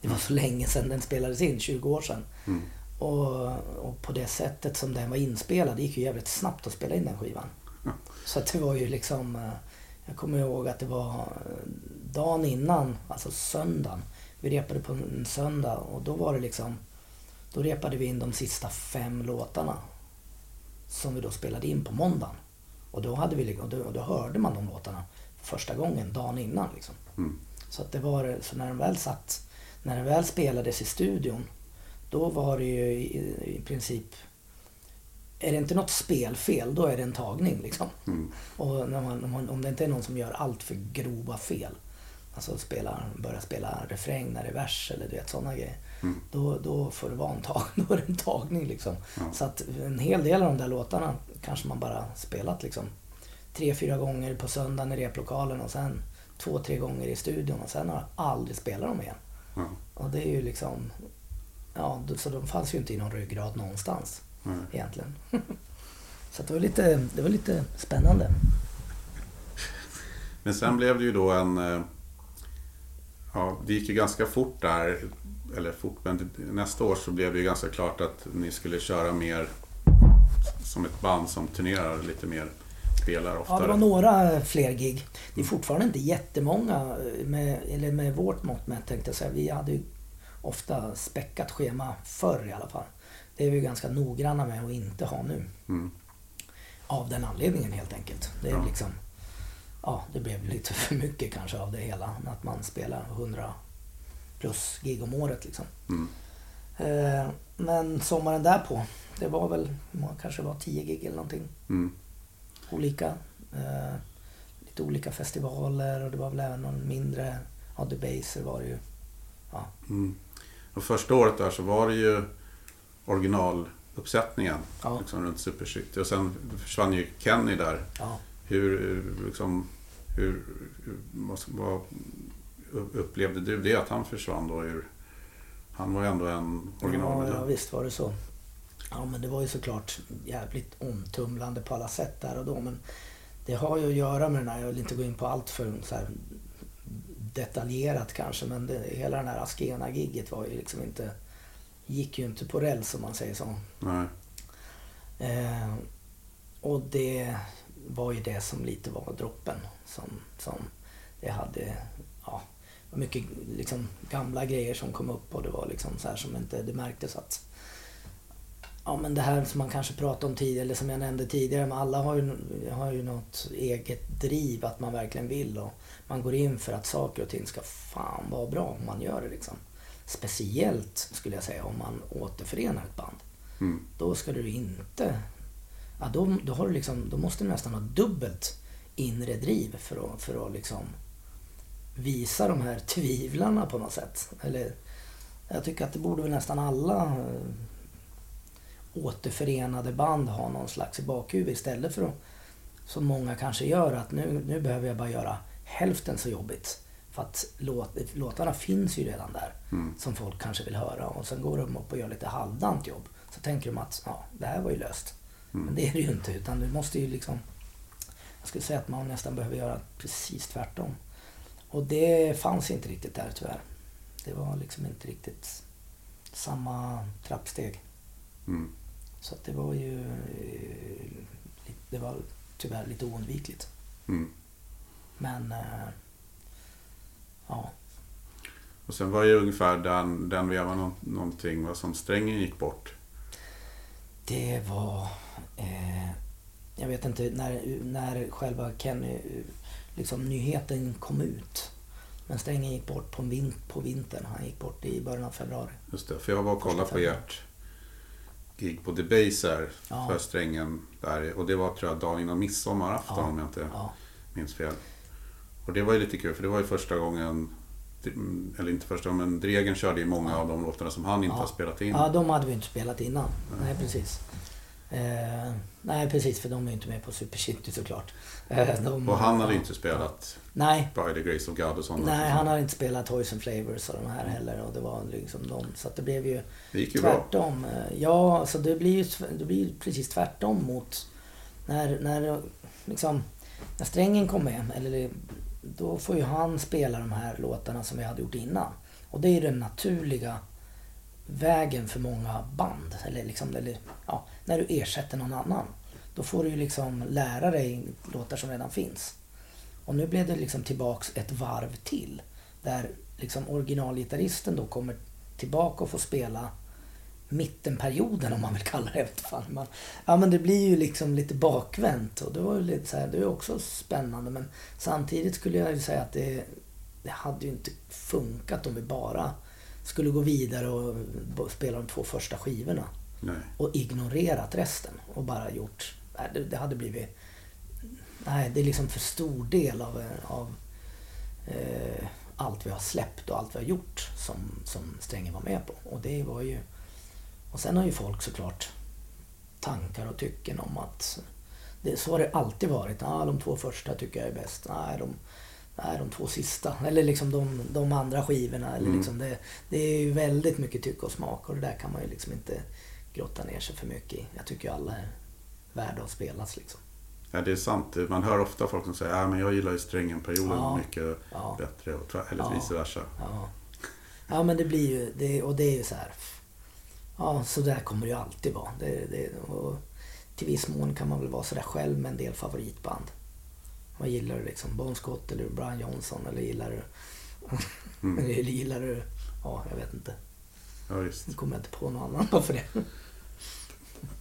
Det var så länge sedan den spelades in, 20 år sedan. Mm. Och, och på det sättet som den var inspelad, det gick ju jävligt snabbt att spela in den skivan. Ja. Så det var ju liksom... eh, Jag kommer ihåg att det var eh, dagen innan, alltså söndagen. Vi repade på en söndag och då var det liksom... Då repade vi in de sista fem låtarna. Som vi då spelade in på måndagen. Och då, hade vi, och då, och då hörde man de låtarna för första gången dagen innan. Liksom. Mm. Så att det var, så när den väl satt, när den väl spelades i studion, då var det ju i, i princip, är det inte något spelfel, då är det en tagning liksom. Mm. Och när man, om, om det inte är någon som gör allt för grova fel, alltså spelar, börjar spela refräng när det är vers eller du vet sådana grejer. Mm. Då, då får det vara en tagning, då är det en tagning liksom. Ja. Så att en hel del av de där låtarna kanske man bara spelat liksom tre, fyra gånger på söndagen i replokalen och sen två, tre gånger i studion och sen har jag aldrig spelat dem igen. Och det är ju liksom, ja, så de fanns ju inte i någon ryggrad någonstans Nej. egentligen. så det var lite, det var lite spännande. Men sen blev det ju då en... eh, Ja, det gick ju ganska fort där. Eller fort, men nästa år så blev det ju ganska klart att ni skulle köra mer som ett band som turnerar lite mer, spelar Ja, oftare. det var några fler gig. Det är fortfarande inte jättemånga, med, eller med vårt mått mätt tänkte jag säga. Vi hade ju ofta späckat schema förr i alla fall. Det är vi ganska noggranna med att inte ha nu. Mm. Av den anledningen helt enkelt. Det är Ja. liksom... Ja, det blev lite för mycket kanske av det hela. Att man spelar 100 plus gig om året liksom. Mm. Eh, Men sommaren därpå, det var väl, kanske var 10 gig eller någonting. Mm. Olika. Eh, lite olika festivaler och det var väl även någon mindre, ja Debaser var det ju. Ja, Mm. Och första året där så var det ju originaluppsättningen Ja. liksom runt Super City. Och sen försvann ju Kenny där. ja. Hur, liksom, hur, vad, upplevde du det att han försvann då? Hur, han var ju ändå en Ja, originalmedlem. ja, visst var det så. Ja, men det var ju såklart jävligt omtumlande på alla sätt där och då. Men det har ju att göra med den här, jag vill inte gå in på allt för så här detaljerat kanske, men det, hela den här Askena-gigget var ju liksom inte, gick ju inte på räls om man säger så. Nej. Eh, och det var ju det som lite var droppen. Som, som det hade, ja, mycket liksom gamla grejer som kom upp och det var liksom så här som inte, det märktes att Ja men det här som man kanske pratade om tidigare, eller som jag nämnde tidigare, men alla har ju, har ju något eget driv att man verkligen vill och man går in för att saker och ting ska fan vara bra om man gör det liksom. Speciellt skulle jag säga om man återförenar ett band Mm. då ska du inte... Ja, då, då, har du liksom, då måste du nästan ha dubbelt inre driv för att, för att liksom visa de här tvivlarna på något sätt. Eller, jag tycker att det borde väl nästan alla eh, återförenade band ha någon slags i bakhuvudet istället för att som många kanske gör att nu, nu behöver jag bara göra hälften så jobbigt. För att låt, låtarna finns ju redan där. Som folk kanske vill höra. Och sen går de upp och gör lite halvdant jobb. Så tänker de att ja, det här var ju löst. Men det är det ju inte. Utan du måste ju liksom... Jag skulle säga att man nästan behöver göra precis tvärtom. Och det fanns inte riktigt där tyvärr. Det var liksom inte riktigt samma trappsteg. Mm. Så det var ju... eh, Det var tyvärr lite oundvikligt. Mm. Men... eh, Ja. Och sen var ju ungefär den, den vevan nå- någonting va, som strängen gick bort. Det var... Eh, jag vet inte när, när själva Kenny, liksom nyheten kom ut. Men Strängen gick bort på, vin, på vintern. Han gick bort i början av februari. Just det, för jag var och kollade på ert gig på The Base här Ja. för strängen där. Och det var tror jag dagen innan midsommarafton Ja. om jag inte Ja, minns fel. Och det var ju lite kul för det var ju första gången, eller inte första gången, men Dregen körde ju många av de låtarna som han inte Ja. har spelat in. ja, de hade vi inte spelat innan. Nej, precis. Eh, nej, precis, för de är ju inte med på Super Shitty såklart. Eh, de, Och han hade ja. inte spelat Nej, By the Grace of God och sådana. nej, han hade inte spelat Toys and Flavors och de här heller. Och det var liksom de. Så det blev ju Det gick ju bra. tvärtom. Eh, Ja, alltså det blir ju det blir precis tvärtom mot när, när liksom när strängen kom med. Eller då får ju han spela de här låtarna som vi hade gjort innan. Och det är ju den naturliga vägen för många band. Eller liksom, eller, ja, när du ersätter någon annan. Då får du ju liksom lära dig låtar som redan finns. Och nu blev det liksom tillbaks ett varv till. Där liksom originalgitarristen då kommer tillbaka och får spela mittenperioden om man vill kalla det. Fan. Man, ja men det blir ju liksom lite bakvänt och det var ju lite så här, det är också spännande men samtidigt skulle jag ju säga att det, det hade ju inte funkat om vi bara skulle gå vidare och spela de två första skivorna Nej. och ignorerat resten och bara gjort, nej, det, det hade blivit, nej det är liksom för stor del av, av eh, allt vi har släppt och allt vi har gjort som, som Strängen var med på. Och det var ju, och sen har ju folk såklart tankar och tycken om att det, så har det alltid varit. Ah, de två första tycker jag är bäst. Nej, de, nej, de två sista. Eller liksom de, de andra skivorna. Eller Mm. liksom det, det är ju väldigt mycket tycke och smak och det där kan man ju liksom inte grotta ner sig för mycket i. Jag tycker ju alla är värda att spelas liksom. Ja, det är sant. Man hör ofta folk som säger att men jag gillar ju strängen-perioden Ja. mycket Ja. bättre. Och, eller Ja. vice versa. Ja. ja, men det blir ju, det, och det är ju så här. Ja, så där kommer det ju alltid vara. Det, det, och till viss mån kan man väl vara sådär själv med en del favoritband. Vad gillar du liksom? Bon Scott eller Brian Johnson eller gillar du... Mm. eller gillar du... Ja, jag vet inte. Ja, visst. Nu kommer jag inte på någon annan bara för det.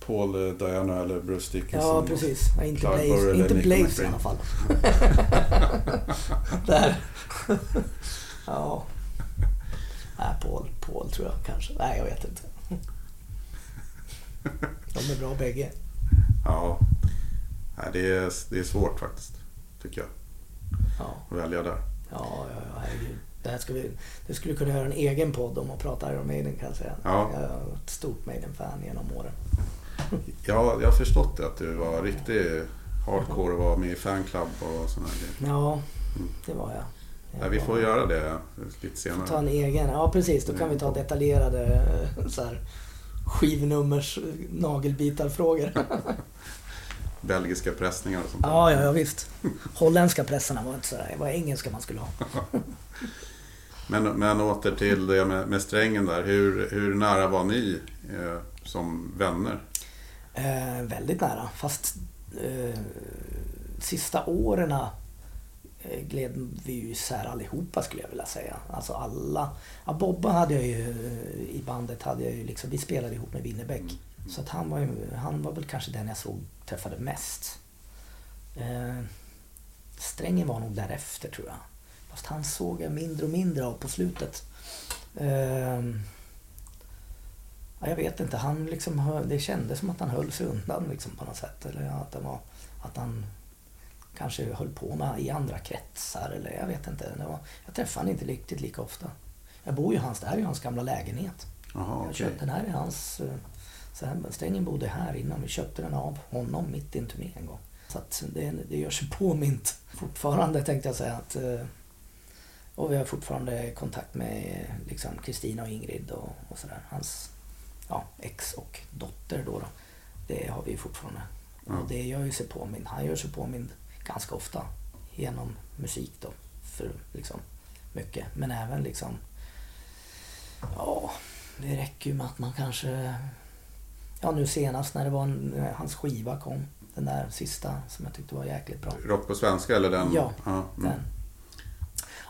Paul eh, Diana eller Bruce Dickinson. Ja, precis. Ja, inte Blaze, inte Blaze i alla fall. Där. ja. Nej, Paul, Paul tror jag kanske. Nej, jag vet inte. De är bra bägge. Ja. Nej, det, är, det är svårt faktiskt. Tycker jag. Ja, Att välja där. ja, ja, ja herregud. Det, här ska vi, det skulle kunna göra en egen podd om att prata Iron Maiden kan jag säga. Ja. Jag är ett stort Maiden-fan genom åren. Ja, jag har förstått det, att du var riktigt hardcore och var med i fanclub och sådana grejer. Ja, det var jag. Nej, vi får göra det lite senare. Ta en egen. Ja, precis. Då kan vi ta detaljerade eh, så här, skivnummers nagelbitarfrågor. Belgiska pressningar och sånt där. Ja, ja, ja, visst. Holländska pressarna var inte så där. Det var engelska man skulle ha. Men, men åter till det med, med strängen där. Hur, hur nära var ni eh, som vänner? Eh, väldigt nära. Fast eh, sista åren gled vi ju isär allihopa skulle jag vilja säga. Alltså alla. Ja, Bobba hade jag ju eh, i bandet. Hade jag ju liksom, vi spelade ihop med Winnerbäck. Så att han, var ju, han var väl kanske den jag såg träffade mest. Eh, Strängen var nog därefter tror jag. Fast han såg jag mindre och mindre av på slutet. Eh, Ja, jag vet inte. Han liksom, det kändes som att han höll sig undan liksom, på något sätt. Eller att, det var, att han kanske höll på med i andra kretsar. Eller jag vet inte. Var, jag träffade honom inte riktigt lika ofta. Jag bor ju i hans, det här är ju hans gamla lägenhet. Jaha, Jag okej. köpte, den här är hans... eh, Så här, Strängen bodde här innan. Vi köpte den av honom mitt i en turné en gång. Så att det, det gör sig påmint fortfarande tänkte jag säga. Att, eh, och vi har fortfarande kontakt med liksom Kristina och Ingrid och, och sådär. Hans ja, ex och dotter då, då. Det har vi fortfarande. Ja. Och det gör ju sig påmind. Han gör sig påmind ganska ofta genom musik då. För liksom mycket. Men även liksom Ja, det räcker ju med att man kanske... Ja, nu senast när det var en, när hans skiva kom. Den där sista som jag tyckte var jäkligt bra. Rock på svenska eller den? Ja, mm. Den.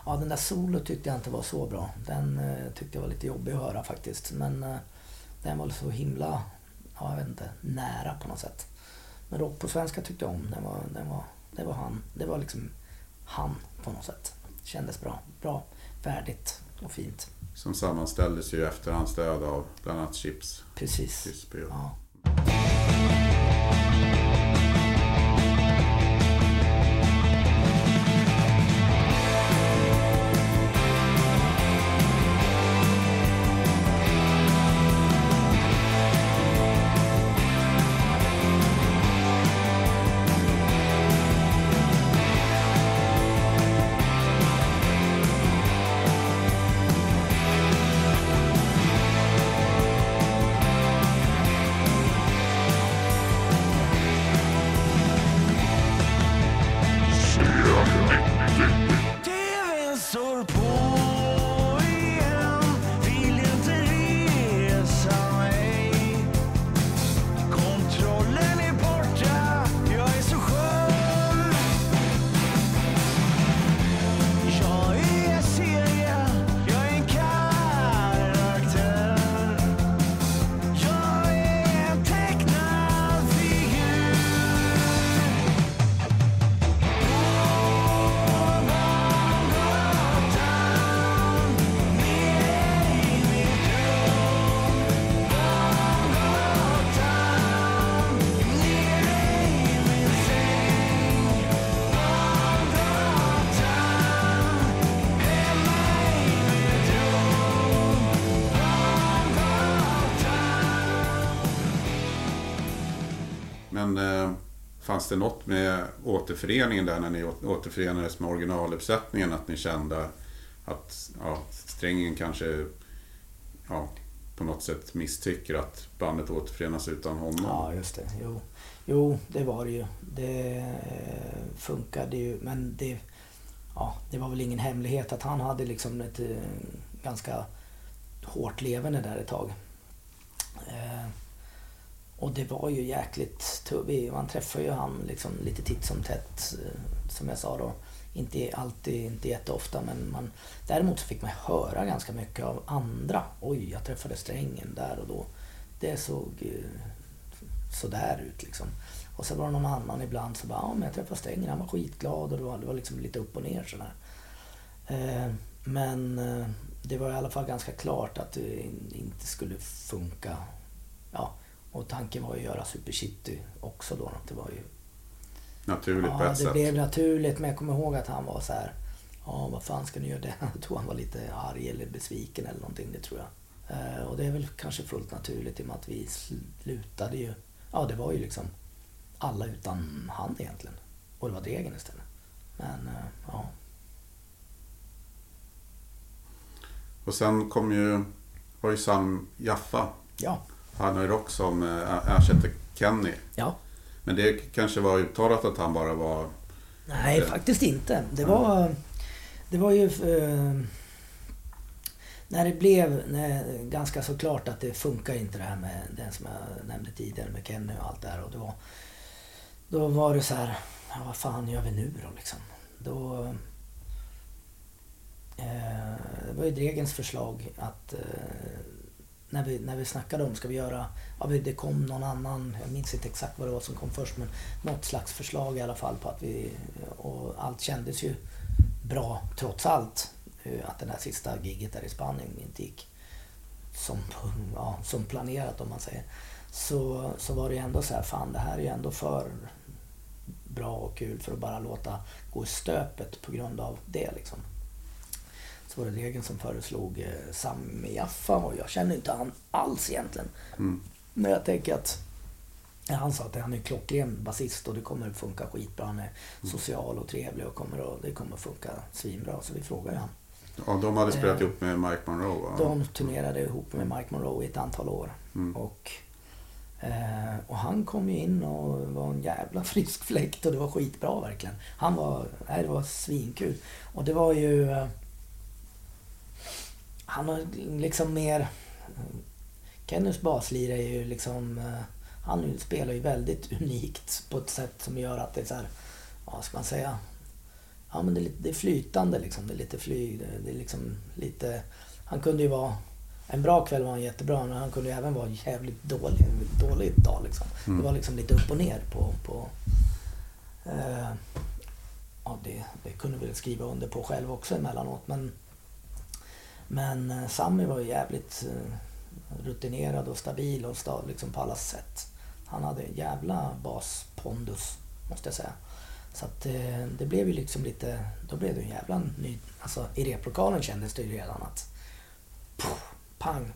Ja, den där solo tyckte jag inte var så bra. Den eh, tyckte jag var lite jobbig att höra faktiskt. Men eh, den var så himla, ja, jag vet inte, nära på något sätt. Men rock på svenska tyckte jag om. Den var, den var, det var han. Det var liksom han på något sätt. Kändes bra. Bra, värdigt och fint. Som sammanställdes ju efter hans död av bland annat Chips. Precis. Ja. Fanns det något med återföreningen där när ni återförenades med originaluppsättningen att ni kände att ja, Strängen kanske ja, på något sätt misstycker att bandet återförenas utan honom? Ja, just det. Jo, jo det var det ju. Det eh, funkade ju. Men det, ja, det var väl ingen hemlighet att han hade liksom ett eh, ganska hårt levande där ett tag. Eh, och det var ju jäkligt tufft. Man träffar ju han liksom lite titt som tätt, eh, som jag sa då. Inte alltid, inte jätteofta, men man, däremot så fick man höra ganska mycket av andra. Oj, jag träffade strängen där och då. Det såg eh, sådär ut liksom. Och så var det någon annan ibland som bara, ja men jag träffade strängen, han var skitglad och det var, det var liksom lite upp och ner sådär. Eh, men det var i alla fall ganska klart att det inte skulle funka. Ja, och tanken var ju att göra Super City också då. Det var ju Naturligt på Ja, ett det sätt. blev naturligt. Men jag kommer ihåg att han var så här. Ja, vad fan ska ni göra det? Jag tror han var lite arg eller besviken eller någonting. Det tror jag. Eh, och det är väl kanske fullt naturligt i och med att vi slutade ju. Ja, det var ju liksom alla utan han egentligen. Och det var Dregen istället. Men eh, ja. Och sen kom ju, var ju Sam Jaffa. Ja. Han ju rock som eh, ersätter Kenny. Ja. Men det kanske var uttalat att han bara var... Nej, Det- faktiskt inte. Det var, det var ju... eh, när det blev när, ganska så klart att det funkar inte det här med den som jag nämnde tidigare med Kenny och allt det här. Och då, då var det så här, ja, vad fan gör vi nu då liksom? Då... Eh, det var ju Dregens förslag att eh, när, vi, när vi snackade om, ska vi göra... Ja, det kom någon annan, jag minns inte exakt vad det var som kom först, men något slags förslag i alla fall på att vi... Och allt kändes ju bra trots allt. Eh, att det där sista giget där i Spanien inte gick som, ja, som planerat om man säger. Så, så var det ju ändå så här, fan det här är ju ändå för bra och kul för att bara låta gå i stöpet på grund av det liksom. Så var det Degen som föreslog eh, Sami Jaffa och jag känner inte han alls egentligen. Mm. Men jag tänker att Han sa att han är en klockren basist och det kommer att funka skitbra. Han är social och trevlig och kommer att, det kommer att funka svinbra. Så vi frågade han. Ja, de hade spelat Eh, ihop med Mike Monroe va? De turnerade ihop med Mike Monroe i ett antal år. Mm. Och, eh, och han kom ju in och var en jävla frisk fläkt och det var skitbra verkligen. Han var, nej, det var svinkul. Och det var ju... Han har liksom mer... Kennys baslira är ju liksom... Eh, han spelar ju väldigt unikt på ett sätt som gör att det är så här... Vad ska man säga? Ja men det är, lite, det är flytande liksom. Det är lite fly... Det är liksom lite... Han kunde ju vara... En bra kväll var han jättebra men han kunde ju även vara jävligt dålig, dålig dag liksom. Mm. Det var liksom lite upp och ner på... på eh, ja, det, det kunde vi skriva under på själv också emellanåt men... Men eh, Sammy var ju jävligt eh, rutinerad och stabil och stav, liksom på alla sätt. Han hade en jävla baspondus, måste jag säga. Så att det, det blev ju liksom lite, då blev det en jävla ny, alltså i replokalen kändes det ju redan att puff, pang.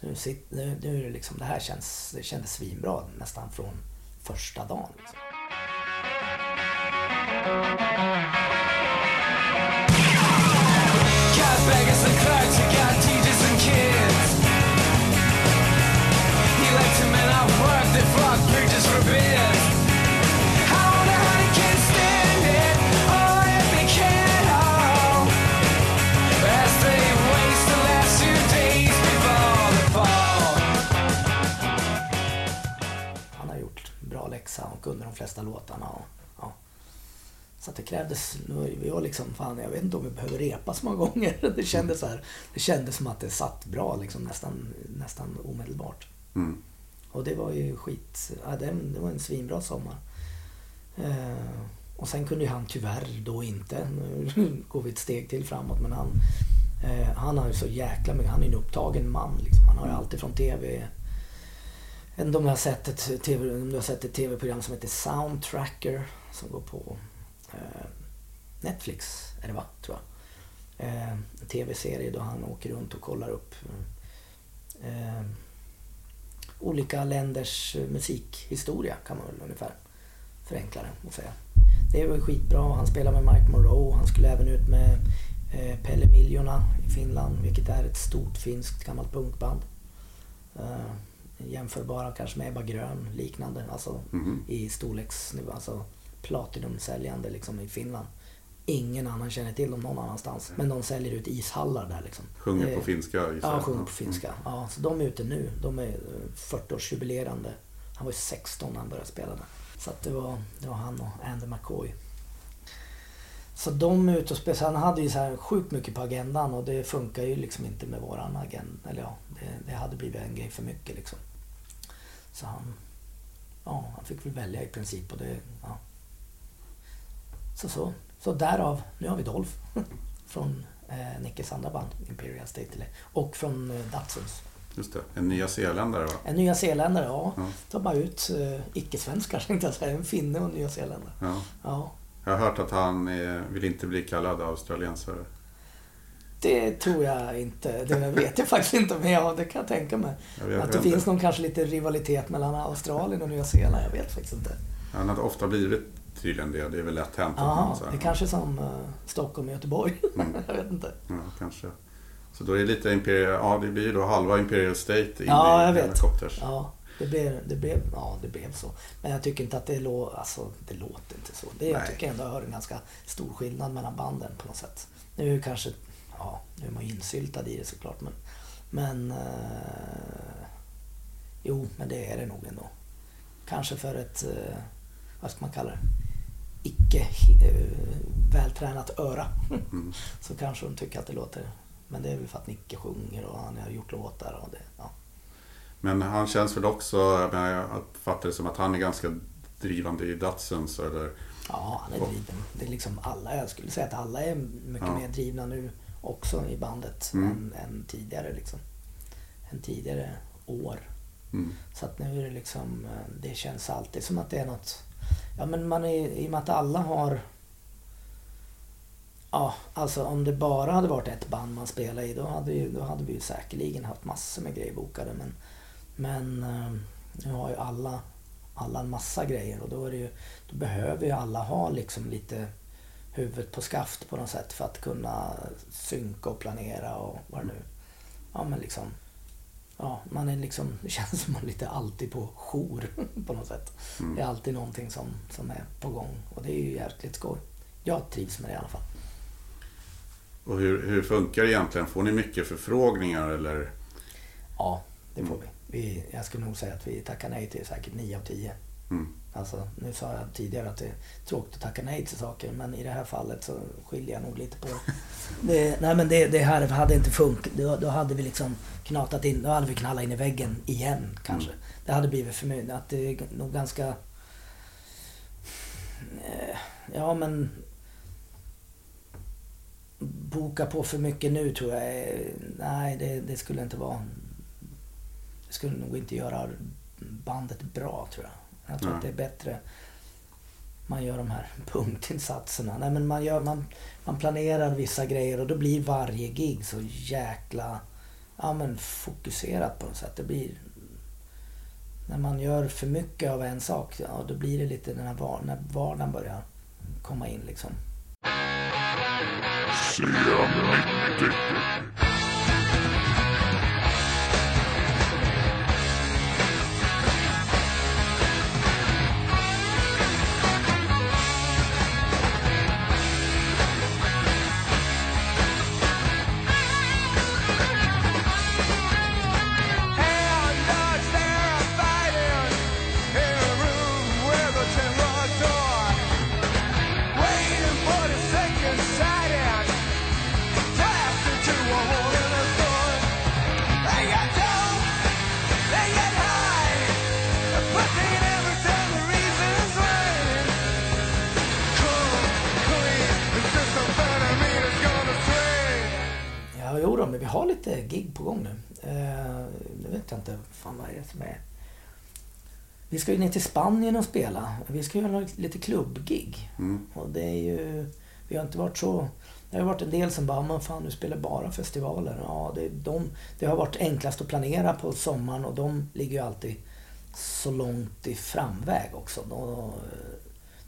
Nu, sit, nu, nu är det liksom, det här känns, det kändes svinbra nästan från första dagen. Liksom. Flesta låtarna. Och, ja. Så det krävdes, vi var liksom, fan jag vet inte om vi behöver repa så många gånger. Det kändes, så här, det kändes som att det satt bra liksom nästan, nästan omedelbart. Mm. Och det var ju skit, ja, det, det var en svinbra sommar. Eh, och sen kunde ju han tyvärr då inte, nu går vi ett steg till framåt, men han, eh, han har ju så jäkla mycket, han är en upptagen man liksom. Han har ju alltid från TV, jag vet inte om du har sett ett TV, om du har sett ett TV-program som heter Soundtracker som går på eh, Netflix, är det va? Tror jag. Eh, en TV-serie då han åker runt och kollar upp eh, olika länders musikhistoria kan man väl ungefär förenkla det och säga. Det var skitbra. Han spelade med Mike Monroe. Han skulle även ut med eh, Pelle Miljona i Finland, vilket är ett stort finskt gammalt punkband. Eh, Eh, jämförbara kanske med Ebba Grön, liknande, alltså Mhm. i storleksnivå, alltså platinumsäljande liksom i Finland. Ingen annan känner till dem någon annanstans. Men de säljer ut ishallar där liksom. Sjunger Eh, på finska gissar Ja, sjunger på finska. Ja, så de är ute nu. De är eh, 40-årsjubilerande. Han var ju 16 när han började spela där. Så det var, det var han och Andy McCoy. Så de är ute och spelar. Han hade ju så här sjukt mycket på agendan och det funkar ju liksom inte med våran agenda. Eller ja, det, det hade blivit en grej för mycket liksom. Så han, ja, han fick väl välja i princip och det, ja. Så så. Så därav, nu har vi Dolph. Från eh, Nickes andra band, Imperial State. Och från eh, Datsuns. Just det, en nya zeeländare va? En nya zeeländare, ja. Ja. Tar bara ut eh, icke-svenskar tänkte jag säga. En finne och en nya zeeländare. Ja. Ja. Jag har hört att han eh, vill inte bli kallad australiensare. Det tror jag inte. Det vet jag faktiskt inte. Men ja, det kan jag tänka mig. Jag att det finns någon kanske lite rivalitet mellan Australien och Nya Zeeland. Jag vet faktiskt inte. Han har ofta blivit tydligen det. Det är väl lätt hänt. Ja, det är kanske som eh, Stockholm och Göteborg. Mm. jag vet inte. Ja, kanske. Så då är det lite Imperial, ja det blir ju då halva Imperial State in Ja, i jag vet. Ja, det blev, det, blev, ja, det blev så. Men jag tycker inte att det, lå, alltså, det låter inte så. Det, jag tycker ändå jag hör en ganska stor skillnad mellan banden på något sätt. Nu kanske, ja, nu är man ju insyltad i det såklart. Men, men eh, jo, men det är det nog ändå. Kanske för ett, eh, vad ska man kalla det, icke eh, vältränat öra. Mm. Så kanske de tycker att det låter, men det är väl för att Nicke sjunger och han har gjort låtar och det, ja. Men han känns väl också, jag, menar, jag uppfattar det som att han är ganska drivande i Datsuns eller Ja, han är driven. Det är liksom alla, jag skulle säga att alla är mycket Ja. mer drivna nu också i bandet Mm. än, än tidigare liksom. Än tidigare år. mm, Så att nu är det liksom, eh, det känns alltid som att det är något, ja men man är, i och med att alla har Ja, alltså om det bara hade varit ett band man spelade i då hade, ju, då hade vi ju säkerligen haft massor med grejer bokade men Men eh, nu har ju alla alla en massa grejer och då, är det ju, då behöver ju alla ha liksom lite huvudet på skaft på något sätt för att kunna synka och planera och vad det nu... Ja men liksom... Ja, man är liksom, det känns som man är lite alltid på jour på något sätt. Det är alltid någonting som, som är på gång och det är ju jäkligt skoj. Jag trivs med det i alla fall. Och hur, hur funkar det egentligen? Får ni mycket förfrågningar eller? Ja, det får vi. vi. Jag skulle nog säga att vi tackar nej till säkert 9 av 10. Mm. Alltså, nu sa jag tidigare att det är tråkigt att tacka nej till saker men i det här fallet så skiljer jag nog lite på det. Nej men det, det här hade inte funkat. Då, då hade vi liksom knatat in, då hade vi knallat in i väggen igen kanske. Det hade blivit för mycket. Att det är nog ganska... Eh, Ja men... Boka på för mycket nu tror jag är- Nej det, det skulle inte vara... Det skulle nog inte göra bandet bra tror jag. Jag tror Nej. att det är bättre man gör de här punktinsatserna. Nej, men man, gör, man, man planerar vissa grejer och då blir varje gig så jäkla ja, men fokuserat på något sätt. Det blir... När man gör för mycket av en sak, ja, då blir det lite den här var, när vardagen börjar komma in liksom. Det som är. Vi ska ju ner till Spanien och spela. Vi ska göra lite klubbgig. Mm. Och det är ju... Vi har inte varit så... Det har varit en del som bara, men fan du spelar bara festivaler. Ja, det, de, det har varit enklast att planera på sommaren och de ligger ju alltid så långt i framväg också. Då,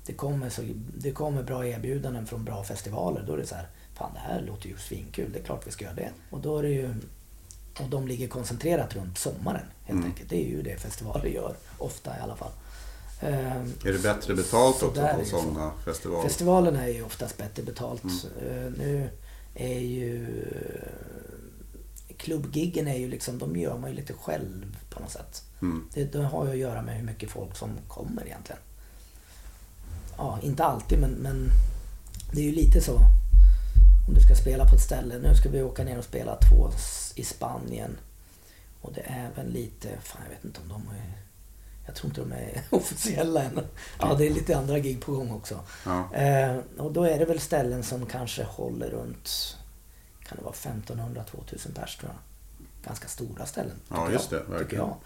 det, kommer så, det kommer bra erbjudanden från bra festivaler. Då är det så här, fan det här låter ju svinkul, det är klart vi ska göra det. Och då är det ju... Och de ligger koncentrerat runt sommaren helt Mm. enkelt. Det är ju det festivaler gör, ofta i alla fall. Ehm, Är det bättre betalt Så också på sådana festivaler? Festivalerna är ju oftast bättre betalt. Eh, Nu är ju... Klubbgiggen är ju liksom, de gör man ju lite själv på något sätt. Mm. Det, det har ju att göra med hur mycket folk som kommer egentligen. Ja, inte alltid men, men det är ju lite så. Om du ska spela på ett ställe. Nu ska vi åka ner och spela två i Spanien. Och det är väl lite, fan jag vet inte om de är... Jag tror inte de är officiella än. Ja, det är lite andra gig på gång också. Ja. Eh, och då är det väl ställen som kanske håller runt, kan det vara 1500-2000 pers tror jag. Ganska stora ställen. Ja, just jag, det, tycker verkligen. jag.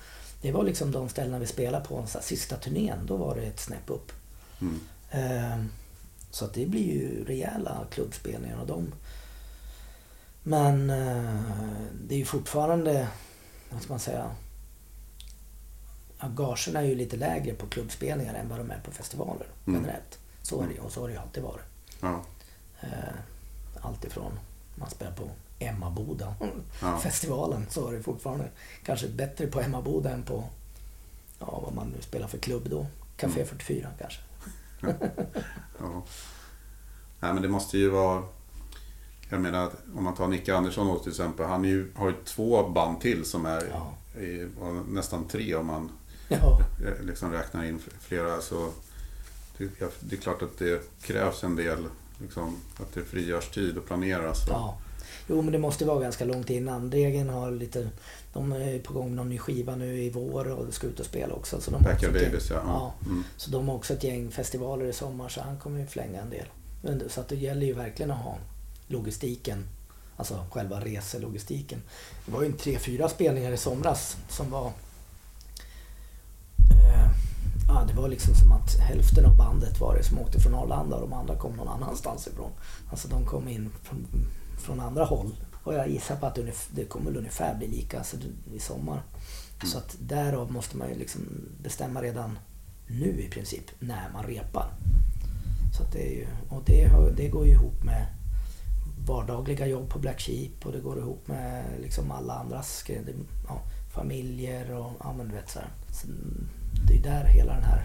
Det var liksom de ställena vi spelade på så här, sista turnén. Då var det ett snäpp upp. Mm. Eh, så att det blir ju rejäla klubbspelningar och de. Men eh, det är ju fortfarande, vad ska man säga, ja, gagerna är ju lite lägre på klubbspelningar än vad de är på festivaler Mm. generellt. Så är det ju och så har det ju alltid varit. Ja. Eh, allt ifrån man spelar på Emmaboda Ja. festivalen så är det fortfarande kanske bättre på Emmaboda än på ja, vad man nu spelar för klubb då. Café Mm. 44 kanske. Ja. Nej, men det måste ju vara... Jag menar, om man tar Nicke Andersson då till exempel. Han ju, har ju två band till som är Ja. i, nästan tre om man Ja, eh, liksom räknar in flera. Så det, det är klart att det krävs en del, liksom, att det frigörs tid och planeras. Ja. Jo men det måste vara ganska långt innan. Degen har lite, de är på gång med någon ny skiva nu i vår och ska ut och spela också. Så de Backyard också Babies, ja. ja. Mm. Så de har också ett gäng festivaler i sommar så han kommer ju flänga en del. Så att det gäller ju verkligen att ha logistiken. Alltså själva reselogistiken. Det var ju en tre, fyra spelningar i somras som var... Eh, ja, det var liksom som att hälften av bandet var det som åkte från Arlanda och de andra kom någon annanstans ifrån. Alltså de kom in från, från andra håll. Och jag gissar på att det kommer väl ungefär bli lika alltså, i sommar. Så att därav måste man ju liksom bestämma redan nu i princip när man repar. Så det är ju, och det, det går ju ihop med vardagliga jobb på Black Sheep och det går ihop med liksom alla andras ja, familjer och ja, men du vet så. Så det är där hela den här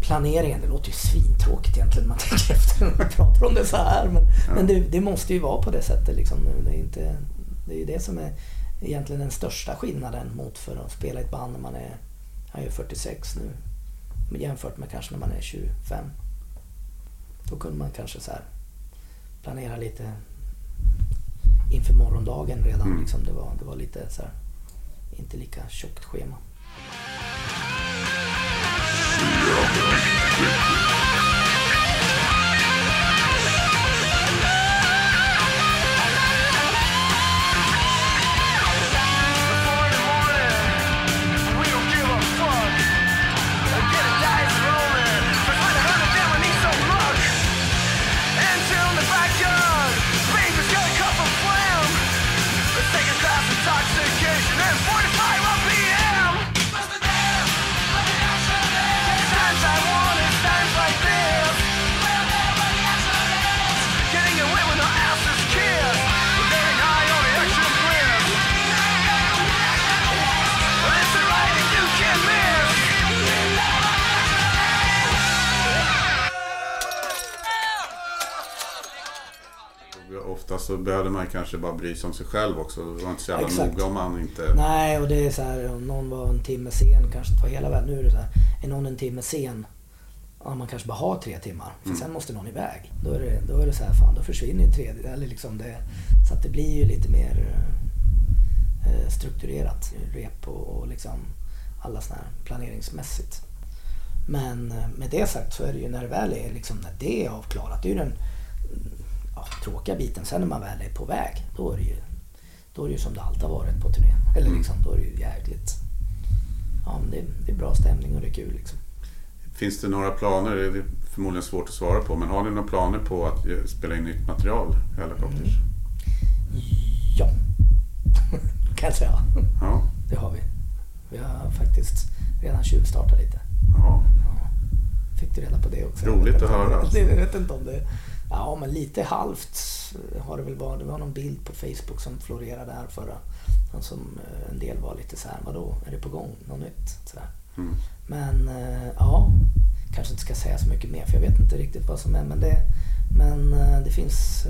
planeringen, det låter ju svintråkigt egentligen när man tänker efter när man pratar om det så här. Men, men det, det måste ju vara på det sättet liksom nu. Det är, inte, det är ju det som är egentligen den största skillnaden mot för att spela i ett band när man är, jag är 46 nu. Jämfört med kanske när man är 25. Då kunde man kanske så här planera lite inför morgondagen redan. Mm. Liksom. Det, var, det var lite så här, inte lika tjockt schema. Så behövde man kanske bara bry sig om sig själv också. Det var inte så jävla Exakt. noga om man inte... Nej, och det är så här om någon var en timme sen kanske inte var hela vägen. Nu är det så här, är någon en timme sen, ja man kanske bara har tre timmar. För sen måste någon iväg. Då är det, då är det så här, fan då försvinner ju tre, eller liksom det. Så att det blir ju lite mer eh, strukturerat. Rep och, och liksom alla sådana här planeringsmässigt. Men eh, med det sagt så är det ju när det väl är liksom, när det är avklarat, det är ju den ja, tråkiga biten. Sen när man väl är på väg, då är det ju, då är det ju som det alltid har varit på turné. Eller liksom, då är det ju jäkligt... Ja, det, det är bra stämning och det är kul liksom. Finns det några planer? Det är förmodligen svårt att svara på. Men har ni några planer på att spela in nytt material i Helicopters? Ja, kan jag säga. Ja. Det har vi. Vi har faktiskt redan tjuvstartat lite. ja. Fick du reda på det också? Roligt att höra. det- Jag vet inte om det... Ja, men lite halvt har det väl varit. Det var någon bild på Facebook som florerade här förra. Som eh, en del var lite så här, vadå, är det på gång? Något nytt? Så. Mm. Men eh, ja, kanske inte ska säga så mycket mer för jag vet inte riktigt vad som är. Men det, men eh, det, finns,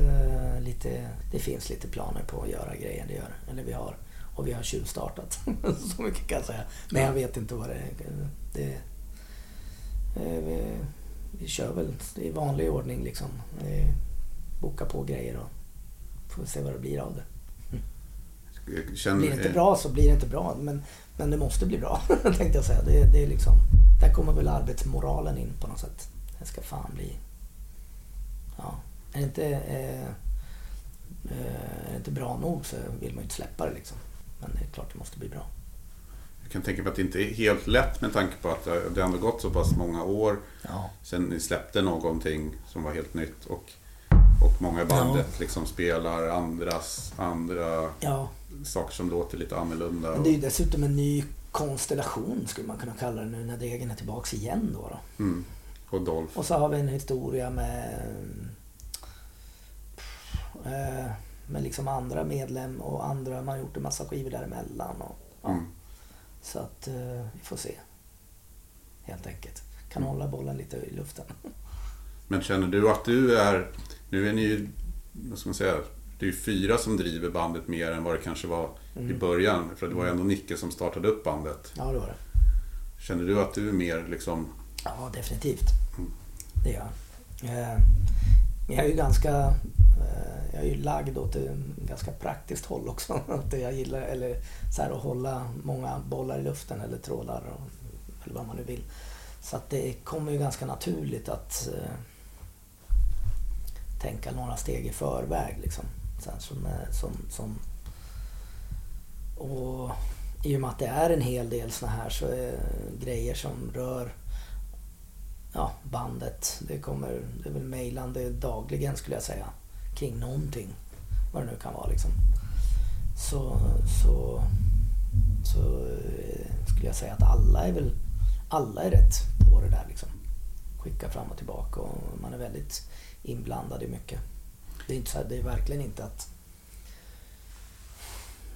lite, det finns lite planer på att göra grejer. Det gör, eller vi har. Och vi har tjuvstartat. så mycket kan jag säga. Men jag vet inte vad det är. Det, vi, kör väl i vanlig ordning liksom. Vi bokar på grejer och får se vad det blir av det. Känner, Blir det inte bra så blir det inte bra. Men, men det måste bli bra, tänkte jag säga. Det, det är liksom, där kommer väl arbetsmoralen in på något sätt. Det ska fan bli... Ja. Är det inte, eh, eh, är det inte bra nog så vill man ju inte släppa det liksom. Men det är klart det måste bli bra. Jag kan tänka mig att det inte är helt lätt med tanke på att det ändå gått så pass många år Ja. sen ni släppte någonting som var helt nytt. Och, och många i bandet liksom spelar andras, andra ja. saker som låter lite annorlunda. Men det är ju dessutom en ny konstellation skulle man kunna kalla det nu när Degen är tillbaks igen då. då. Mm. Och Dolph. Och så har vi en historia med eh, med liksom andra medlem och andra, man har gjort en massa skivor däremellan. Och, ja. Mm. Så att eh, vi får se. Helt enkelt. Kan hålla bollen lite i luften. Men känner du att du är, nu är ni ju, vad ska man säga, det är ju fyra som driver bandet mer än vad det kanske var i Mm. början. För det var ju ändå Nicke som startade upp bandet. Ja, det var det. Känner du att du är mer liksom, Ja, definitivt. Det gör jag. Eh, Men jag är ju ganska... eh, Jag är ju lagd åt ett ganska praktiskt håll också. Att jag gillar eller så här, att hålla många bollar i luften eller trådar och, eller vad man nu vill. Så att det kommer ju ganska naturligt att eh, tänka några steg i förväg. Liksom. Här, som, eh, som, som, och i och med att det är en hel del såna här så är grejer som rör ja, bandet. Det kommer, det är väl mejlande dagligen skulle jag säga. Kring någonting. Vad det nu kan vara liksom. Så, så, så eh, skulle jag säga att alla är väl alla är rätt på det där liksom. Skicka fram och tillbaka och man är väldigt inblandad i mycket. Det är, inte så här, det är verkligen inte att...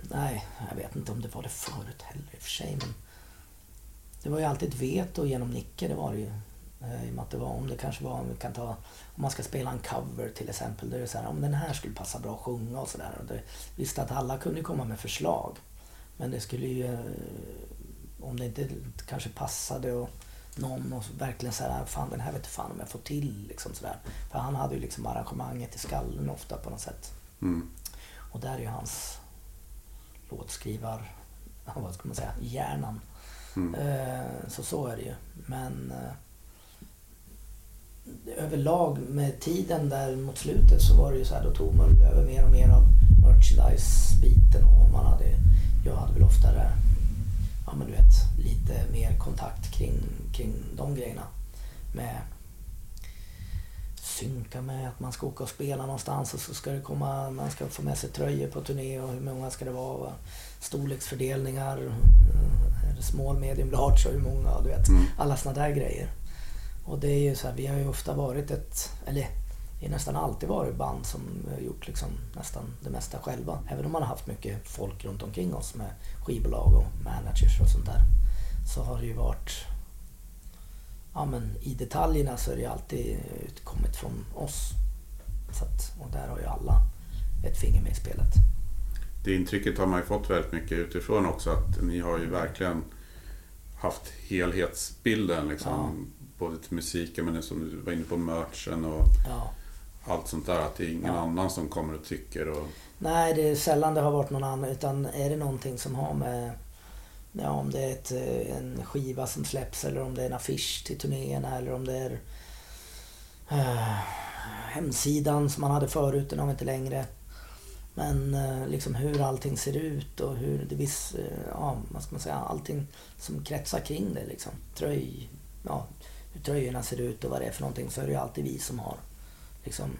Nej, jag vet inte om det var det förut heller i och för sig men... Det var ju alltid ett veto genom Nicke, det var det ju. Eh, I och med att det var, om det kanske var, om vi kan ta, om man ska spela en cover till exempel, då är det så här, om den här skulle passa bra att sjunga och sådär. Visst att alla kunde komma med förslag. Men det skulle ju, eh, om det inte kanske passade och någon och verkligen säga fan den här vet fan om jag får till liksom sådär. För han hade ju liksom arrangemanget i skallen ofta på något sätt. Mm. Och där är ju hans låtskrivar, vad ska man säga, hjärnan. Mm. Eh, Så så är det ju. Men överlag med tiden där mot slutet så var det ju så här, då tog man över mer och mer av merchandise-biten och man hade, jag hade väl oftare, ja men du vet, lite mer kontakt kring, kring de grejerna. Med synka med att man ska åka och spela någonstans och så ska det komma, man ska få med sig tröjor på turné och hur många ska det vara, storleksfördelningar, small, medium, large och hur många, du vet, Mm. alla såna där grejer. Och det är ju så här, vi har ju ofta varit ett, eller vi har nästan alltid varit band som gjort liksom nästan det mesta själva. Även om man har haft mycket folk runt omkring oss med skivbolag och managers och sånt där. Så har det ju varit, ja men i detaljerna så är det ju alltid kommit från oss. Så att, och där har ju alla ett finger med i spelet. Det intrycket har man ju fått väldigt mycket utifrån också att ni har ju verkligen haft helhetsbilden liksom. Både till musiken men som du var inne på merchen och Ja. allt sånt där. Att det är ingen Ja. annan som kommer och tycker. Och, Nej, det är sällan det har varit någon annan. Utan är det någonting som har med... Ja, om det är ett, eh, en skiva som släpps eller om det är en affisch till turnéerna eller om det är eh, hemsidan som man hade förut, den har vi inte längre. Men eh, liksom hur allting ser ut och hur det viss, eh, ja, vad ska man säga, allting som kretsar kring det liksom. Tröj, ja, hur tröjorna ser ut och vad det är för någonting så är det ju alltid vi som har liksom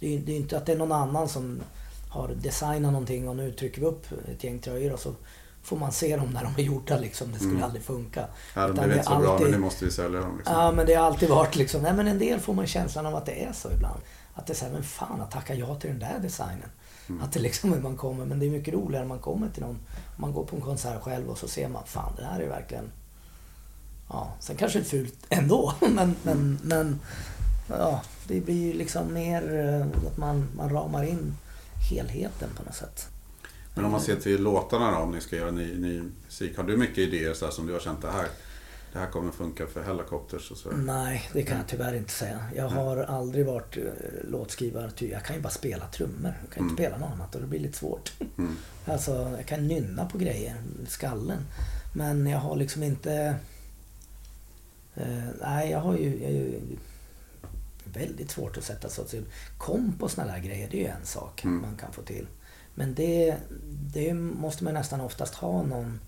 det är ju inte att det är någon annan som har designat någonting och nu trycker vi upp ett gäng tröjor och så får man se dem när de är gjorda liksom. Det skulle Mm. aldrig funka. ja, de blev inte så bra alltid- men nu måste vi sälja dem. Liksom. Ja men det har alltid varit liksom, nej men en del får man känslan av att det är så ibland. Att det är såhär, men fan att tacka ja till den där designen. Mm. Att det liksom är man kommer, men det är mycket roligare när man kommer till någon, man går på en konsert själv och så ser man, fan det här är verkligen Ja, sen kanske det är fult ändå, men, men, men ja, det blir ju liksom mer eh, att man, man ramar in helheten på något sätt. Men om man ser till låtarna då, om ni ska göra ny, ny musik. Har du mycket idéer så som du har känt det här? Det här kommer funka för Hellacopters och så. Nej, det kan jag tyvärr inte säga. Jag har aldrig varit eh, låtskrivare. Ty jag kan ju bara spela trummor. Jag kan ju inte spela något annat och det blir lite svårt. Mm. Alltså, jag kan nynna på grejer skallen. Men jag har liksom inte... Eh, nej, jag har ju, jag ju väldigt svårt att sätta så till. Komp och såna där grejer, det är ju en sak Mm. man kan få till. Men det, det måste man nästan oftast ha någon...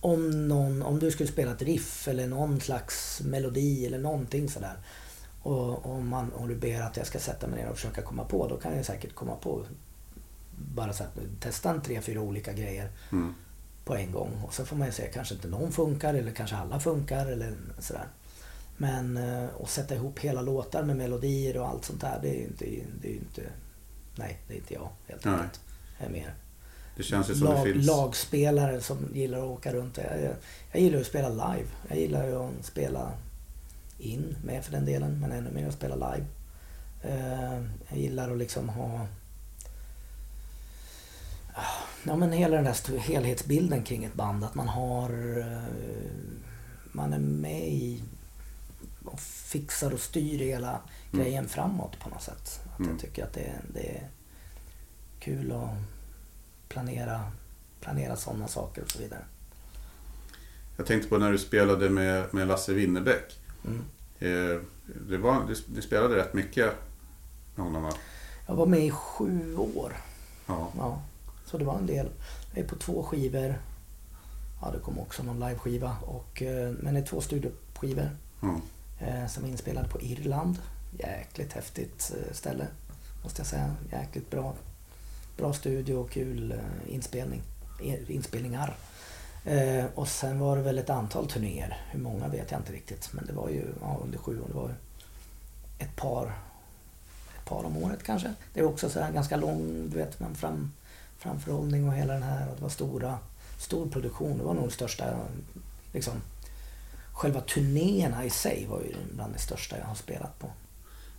Om, någon... om du skulle spela ett riff eller någon slags melodi eller någonting sådär. Och om, man, om du ber att jag ska sätta mig ner och försöka komma på, då kan jag säkert komma på bara så att testa en tre, fyra olika grejer Mm. På en gång. Och så får man ju se, kanske inte någon funkar eller kanske alla funkar eller sådär. Men eh, att sätta ihop hela låtar med melodier och allt sånt där, det är inte, det är inte nej, det är inte jag helt enkelt. Jag är mer Det känns ju som det lag, finns... lagspelare som gillar att åka runt. Jag, jag, jag gillar att spela live. Jag gillar ju att spela in med för den delen, men ännu mer att spela live. Eh, jag gillar att liksom ha Ja men hela den där helhetsbilden kring ett band. Att man har... eh, Man är med i och fixar och styr hela Mm. grejen framåt på något sätt. Att Mm. Jag tycker att det, det är kul att planera, planera sådana saker och så vidare. Jag tänkte på när du spelade med, med Lasse Winnerbäck. Mm. Eh, det var, du, du spelade rätt mycket med honom va? Jag var med i sju år. Ja. Ja, så det var en del. Jag är på två skivor. Ja, det kom också någon liveskiva. Och, eh, men det är två studioskivor Mm. eh, som är inspelade på Irland. Jäkligt häftigt eh, ställe, måste jag säga. Jäkligt bra, bra studio och kul inspelning. Inspelningar. Och sen var det väl ett antal turnéer. Hur många vet jag inte riktigt. Men det var ju ja, under sju år. Det var ett par, ett par om året kanske. Det var också så här ganska lång, du vet, man fram, framförhållning och hela den här. Och det var stora, stor produktion. Det var nog det största, liksom. Själva turnéerna i sig var ju bland det största jag har spelat på.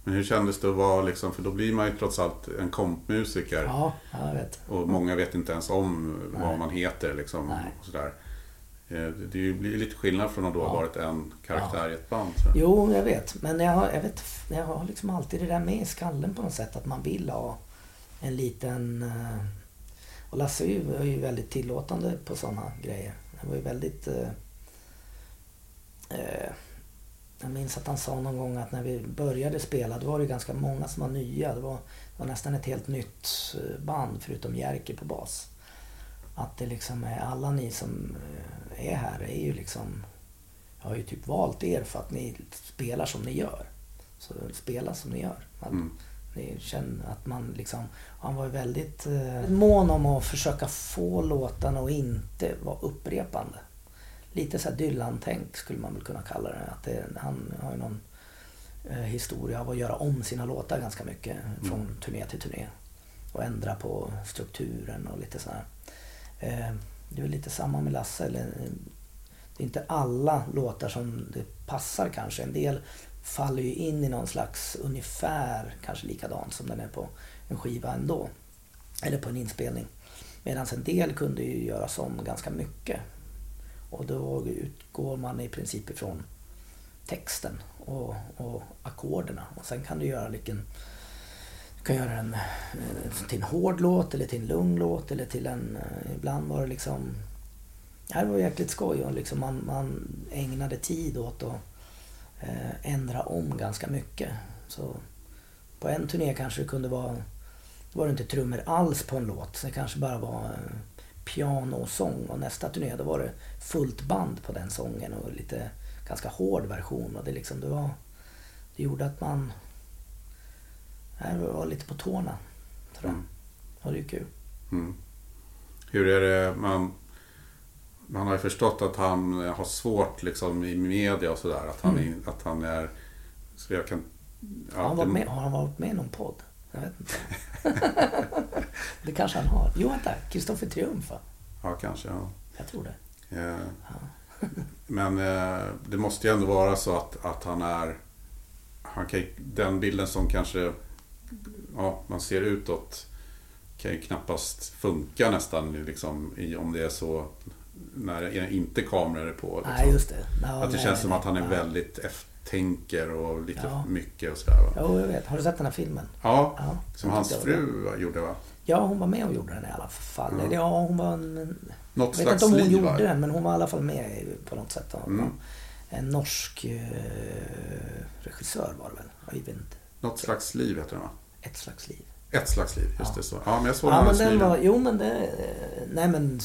Men hur kändes det att vara liksom, för då blir man ju trots allt en kompmusiker. Ja, ja, jag vet. Och många vet inte ens om vad Nej. man heter liksom. Nej. Och sådär. Eh, Det blir ju lite skillnad från att då ha Ja. varit en karaktär i ett band. Så. Jo, jag vet. Men jag har, jag vet, jag har liksom alltid det där med i skallen på något sätt. Att man vill ha en liten... Och Lasse var ju väldigt tillåtande på sådana grejer. Han var ju väldigt... Eh, eh, Jag minns att han sa någon gång att när vi började spela, då var det ganska många som var nya. Det var, det var nästan ett helt nytt eh, band förutom Jerker på bas. Att det liksom är alla ni som eh, är här är ju liksom jag har ju typ valt er för att ni spelar som ni gör. Så spela som ni gör. Mm. Känner att man liksom... Han var väldigt eh, mån om att försöka få låtarna att inte vara upprepande. Lite så här Dylan-tänk skulle man väl kunna kalla det. Att det, han har ju någon eh, historia av att göra om sina låtar ganska mycket från turné till turné. Och ändra på strukturen och lite sådär. Eh, det är väl lite samma med Lasse. Eller, det är inte alla låtar som det passar kanske. En del faller ju in i någon slags ungefär kanske likadant som den är på en skiva ändå. Eller på en inspelning. Medan en del kunde ju göras om ganska mycket. Och då utgår man i princip ifrån texten och, och ackorderna. Och sen kan du göra vilken... Du kan göra den eh, till en hård låt eller till en lugn låt eller till en... Eh, ibland var det liksom... Det här var jäkligt skoj och liksom man, man ägnade tid åt att ändra om ganska mycket. Så på en turné kanske det kunde vara... Då var det inte trummor alls på en låt. Det kanske bara var eh, piano och sång. Och nästa turné då var det fullt band på den sången och lite ganska hård version. Och det, liksom, det, var, det gjorde att man jag var lite på tårna. Tror jag. Mm. Och det är kul. Mm. Hur är det, man, man har ju förstått att han har svårt liksom i media och sådär. Att, han är- att han är... Så jag kan... ja, Har han, varit det- med, har han varit med i någon podd? Jag vet inte. det kanske han har. Jo, vänta. Kristoffer Triumf, va? Ja, kanske. Ja. Jag tror det. Eh, Men eh, det måste ju ändå vara så att, att han är... Han kan, den bilden som kanske ja, man ser utåt kan ju knappast funka nästan liksom, i, om det är så när inte kameror är på. Liksom. Nej, just det. Ja, att det nej, känns som att han är nej. väldigt eftertänker och lite Ja. mycket och sådär. Va? Jo, jag vet. Har du sett den här filmen? Ja, Ja. som hans det fru va, gjorde va? Ja, hon var med och gjorde den i alla fall. Ja. Eller ja, hon var en... Något Jag vet inte om hon liv va? gjorde den, men hon var i alla fall med på något sätt. Mm. En norsk eh, regissör var det väl? Jag vet inte. Något slags liv heter den va? Ett slags liv. Ett slags liv, just Ja. det så. Ja, men jag såg Ja, den men den var... Jo, men det... eh, Nej, men...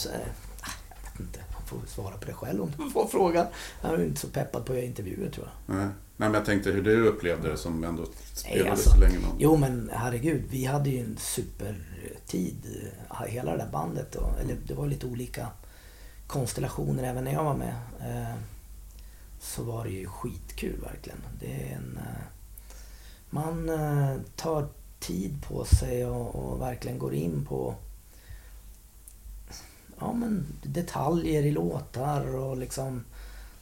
vet inte. Man får svara på det själv om man får frågan. Jag är inte så peppad på att göra intervjuer, tror jag. Nej. Nej, men jag tänkte hur du upplevde det som ändå spelade alltså. så länge. Någon. Jo, men herregud. Vi hade ju en supertid. eh, Hela det där bandet. Och, eller det var lite olika konstellationer även när jag var med. Eh, så var det ju skitkul verkligen. Det är en... Eh, man tar tid på sig och, och verkligen går in på ja, men detaljer i låtar och liksom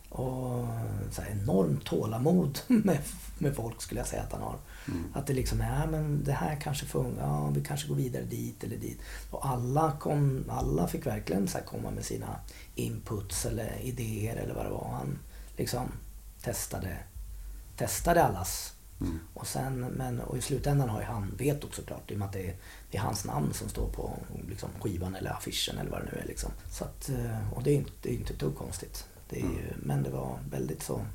och så här enormt tålamod med, med folk skulle jag säga att han har. Mm. Att det liksom är, ja, men det här kanske funkar, ja vi kanske går vidare dit eller dit. Och alla, kom, alla fick verkligen så komma med sina inputs eller idéer eller vad det var. Han liksom testade, testade allas. Mm. Och, sen, men, och i slutändan har ju han vetot såklart i och med att det är, det är hans namn som står på liksom, skivan eller affischen eller vad det nu är. Liksom. Så att, eh, och det är inte, det är inte ett dugg konstigt. Det är ju, Men det var väldigt så,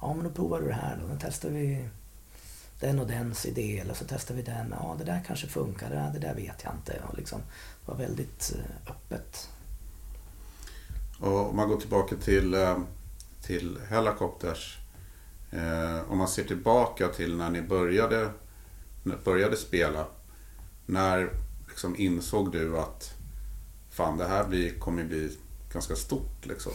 ja men då provar du det här då. Då testar vi den och dens idé eller så testar vi den. Ja det där kanske funkar, det, det där vet jag inte. Och liksom, det var väldigt eh, öppet. Och om man går tillbaka till, eh, till Hellacopters. Eh, om man ser tillbaka till när ni började, när- började spela. När liksom insåg du att fan det här blir, kommer bli ganska stort liksom?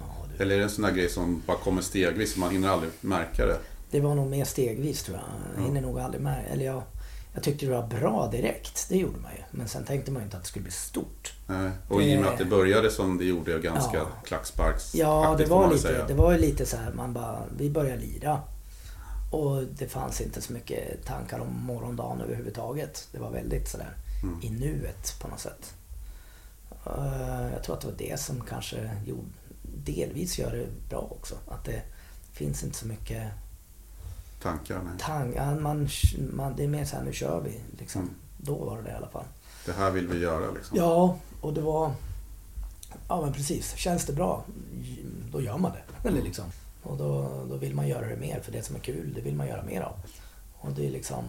Ja, det, Eller är det en sån där grej som bara kommer stegvis och man hinner aldrig märka det? det var nog mer stegvis tror jag. Jag hinner nog aldrig. Eller jag, jag tyckte det var bra direkt. Det gjorde man ju. Men sen tänkte man ju inte att det skulle bli stort. Nej. Och i och med att det började som det gjorde ganska Ja. klacksparksaktigt Ja, det var, lite, säga. det var ju lite så här, man bara, vi började lira. Och det fanns inte så mycket tankar om morgondagen överhuvudtaget. Det var väldigt sådär Mm. i nuet på något sätt. Eh, Jag tror att det var det som kanske gjorde, delvis gör det bra också. Att det finns inte så mycket Tankar, nej. tankar. Man, man, det är mer så här, nu kör vi. Liksom. Mm. Då var det det i alla fall. Det här vill vi göra liksom. Ja, och det var... Ja men precis. Känns det bra, då gör man det. Eller liksom. Och då, då vill man göra det mer, för det som är kul, det vill man göra mer av. Och det är liksom...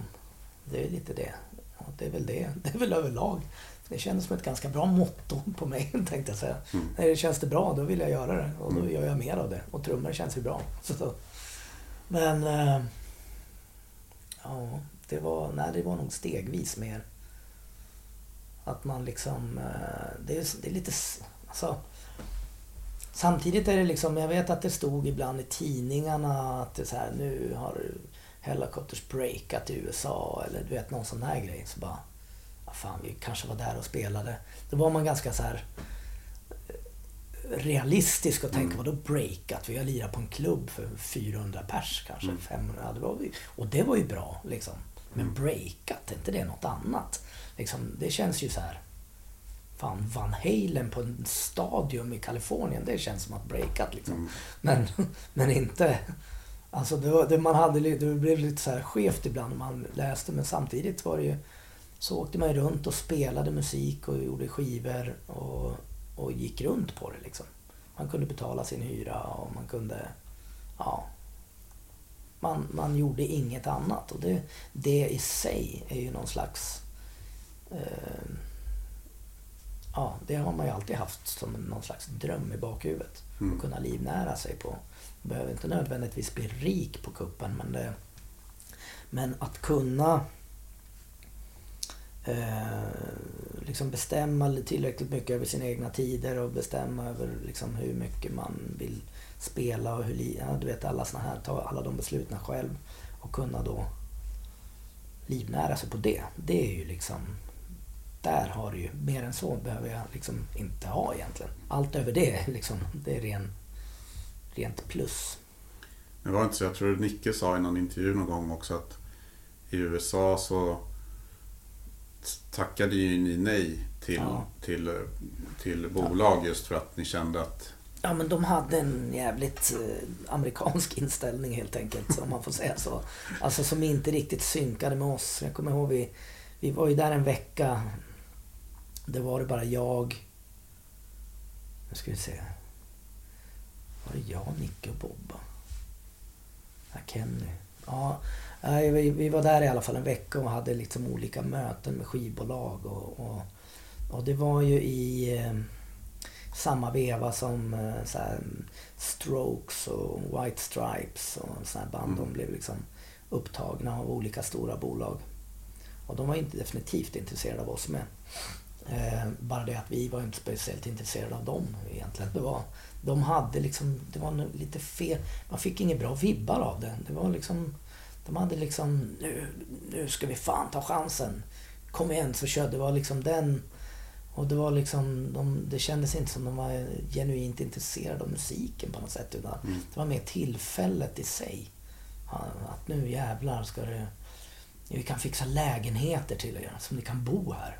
Det är lite det. Och det är väl det. Det är väl överlag. Det kändes som ett ganska bra motto på mig, tänkte jag säga. Mm. Det känns det bra, då vill jag göra det. Och då gör jag mer av det. Och trummor känns ju bra. Så, så. Men... Eh, ja, det var, nej, det var nog stegvis mer. Att man liksom... Eh, det är, det är lite... Alltså, samtidigt är det liksom... Jag vet att det stod ibland i tidningarna att det är så här, nu har Hellacopters breakat i USA eller du vet någon sån här grej. Så bara... Ja, fan, vi kanske var där och spelade. Då var man ganska så här realistisk och tänka, vadå breakat? Vi har lirat på en klubb för 400 pers kanske, 500. Ja, det var, och det var ju bra liksom. Men breakat, är inte det något annat? Liksom, det känns ju så här. Fan, Van Halen på en stadium i Kalifornien, det känns som att breakat liksom. Mm. Men, men inte... Alltså det, var, det, man hade, det blev lite så här skevt ibland när man läste, men samtidigt var det ju... Så åkte man ju runt och spelade musik och gjorde skivor och, och gick runt på det liksom. Man kunde betala sin hyra och man kunde... Ja. Man, man gjorde inget annat och det, det i sig är ju någon slags... Eh, ja, det har man ju alltid haft som någon slags dröm i bakhuvudet. Mm. Att kunna livnära sig på. Man behöver inte nödvändigtvis bli rik på kuppen men det... Men att kunna Eh, liksom bestämma tillräckligt mycket över sina egna tider och bestämma över liksom hur mycket man vill spela och hur ja, du vet alla såna här, ta alla de besluten själv och kunna då livnära sig på det. Det är ju liksom där har du ju, mer än så behöver jag liksom inte ha egentligen. Allt över det liksom, det är ren, rent plus. Men var det inte så, jag tror Nicke sa i någon intervju någon gång också att i USA så tackade ju ni nej till, Ja. till, till bolag just för att ni kände att Ja men de hade en jävligt eh, amerikansk inställning helt enkelt, om man får säga så. Alltså som inte riktigt synkade med oss. Jag kommer ihåg vi, vi var ju där en vecka. Det var det bara jag. Nu ska vi se. Var det jag, Nicke och Bobba? Ja, Kenny. Ja, nej, vi, vi var där i alla fall en vecka och hade liksom olika möten med skivbolag och, och, och det var ju i eh, samma veva som eh, så här, Strokes och White Stripes och här band. De blev liksom upptagna av olika stora bolag. Och de var inte definitivt intresserade av oss med. Eh, bara det att vi var inte speciellt intresserade av dem egentligen. Det var, de hade liksom, det var lite fel. Man fick inga bra vibbar av det. Det var liksom, de hade liksom, nu, nu ska vi fan ta chansen. Kom igen så kör. Det var liksom den och det var liksom, de, det kändes inte som de var genuint intresserade av musiken på något sätt. Utan Mm. det var mer tillfället i sig. Att nu jävlar ska det... Vi kan fixa lägenheter till er så ni kan bo här.